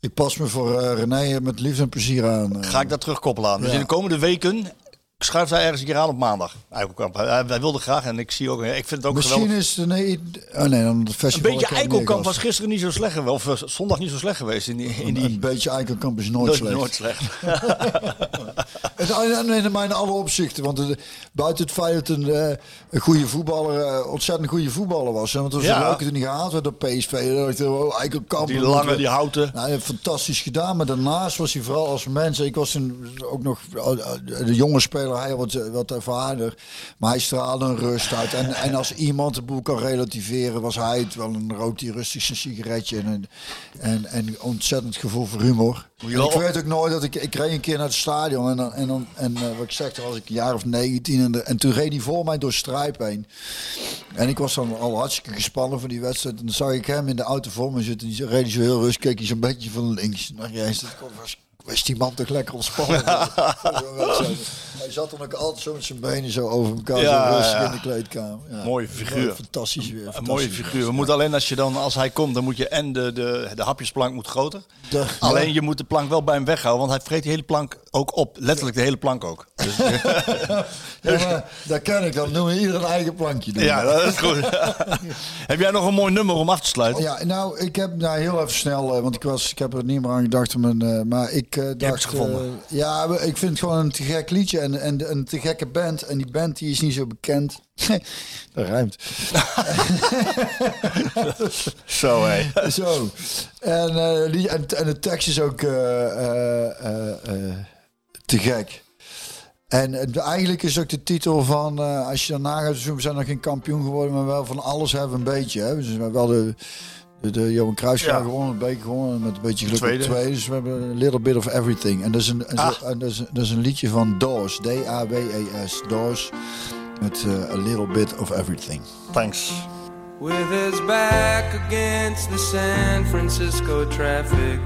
Ik pas me voor eh, René met liefde en plezier aan. Ga ik dat terugkoppelen aan. Dus Ja. in de komende weken schuift hij ergens een keer aan op maandag. Eikelkamp. Hij, hij wilde graag en ik zie ook... Ik vind het ook Misschien geweldig. is het nee, oh nee, dan het Een festival. beetje ik heb Eikelkamp was gisteren niet zo slecht geweest. Of eh, zondag niet zo slecht geweest in die... In die Een beetje Eikelkamp is nooit nooit, slecht. nooit slecht. Maar in alle opzichten. Want het- buiten het feit dat een, eh, een goede voetballer, eh, ontzettend goede voetballer was. Hè, want het was Ja. een leuke toen hij gehaald werd door PSV. Ik, oh, Eikelkamp. Die dat lange, die houten. Nou, hij heeft fantastisch gedaan. Maar daarnaast was hij vooral als mens. Ik was toen ook nog de jonge speler. Hij wat, wat ervaarder. Maar hij straalde een rust uit. En, en als iemand de boel kan relativeren, was hij het wel. een rookt hij rustig zijn sigaretje. En, een- en, en ontzettend gevoel voor humor. Ik weet ook nooit dat ik... Ik reed een keer naar het stadion. En, dan, en, dan, en eh, wat ik zeg, toen was ik een jaar of 19. En, de- en toen reed hij voor mij door Strijp heen. En ik was dan al hartstikke gespannen voor die wedstrijd. En dan zag ik hem in de auto voor me zitten. Die reed hij zo heel rustig. Keek hij zo'n beetje van links naar rechts. Dat was, was die man toch lekker ontspannen. hij zat dan ook altijd zo met zijn benen zo over elkaar. Ja, zo rustig ja. in de kleedkamer. Ja. Mooie figuur. Fantastisch weer. Een mooie figuur. We moeten alleen als je dan, als hij komt, dan moet je en de, de, de hapjesplank moet groter. De- Alleen je moet de plank wel bij hem weghouden, want hij vreet die hele plank ook op. Letterlijk de hele plank ook. Dus, Ja, dat ken ik. Dan doen we ieder een eigen plankje. Doen. ja, dat is goed. Heb jij nog een mooi nummer om af te sluiten? Ja, nou, ik heb nou, heel even snel, eh, want ik, was, ik heb er niet meer aan gedacht. om een, eh, maar ik eh, dacht. het gevonden. eh, ja, ik vind het gewoon een te gek liedje en, en een te gekke band. En die band die is niet zo bekend. dat rijmt. Zo hé. zo. En, eh, die, en, en de tekst is ook eh, eh, eh, eh, te gek. En eh, eigenlijk is ook de titel van, eh, als je dan nagaat, we zijn nog geen kampioen geworden, maar wel van alles hebben een beetje. Hè? Dus we wel de, de, de Johan Cruijffschaal Ja. gewonnen, een beker gewonnen, met een beetje geluk Tweede. op twee. Dus we hebben a little bit of everything. En dat is een, en Ah. dat is, dat is een liedje van Doors, D-A-W-E-S, Doors, met eh, a little bit of everything. Thanks. With his back against the San Francisco traffic.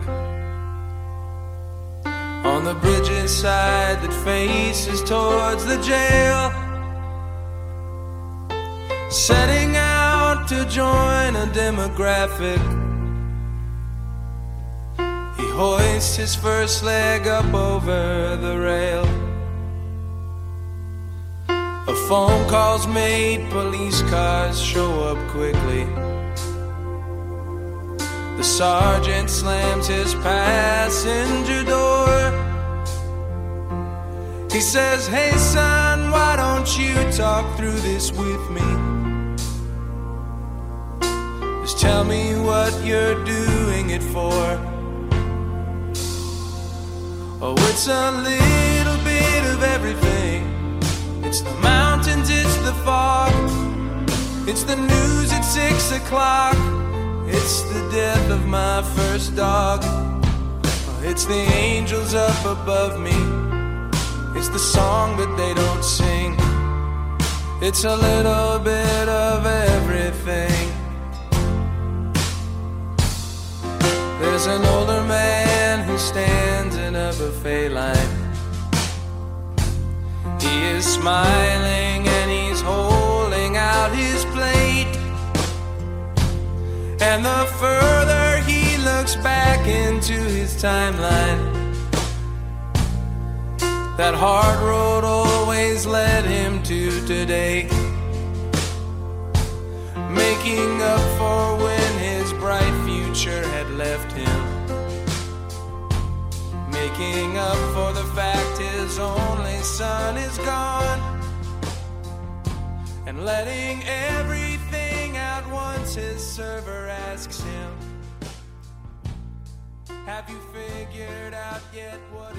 On the bridge's side that faces towards the jail. Setting out to join a demographic. He hoists his first leg up over the rail. A phone call's made, police cars show up quickly. The sergeant slams his passenger door. He says, Hey son, why don't you talk through this with me? Just tell me what you're doing it for. Oh, it's a little bit of everything. It's the mountains, it's the fog. It's the news at six o'clock. It's the death of my first dog. Oh, It's the angels up above me. It's the song that they don't sing. It's a little bit of everything. There's an older man who stands in a buffet line. He is smiling and he's holding out his plate. And the further he looks back into his timeline, that hard road always led him to today. Making up for future had left him. Making up for the fact his only son is gone. And letting everything out once his server asks him. Have you figured out yet what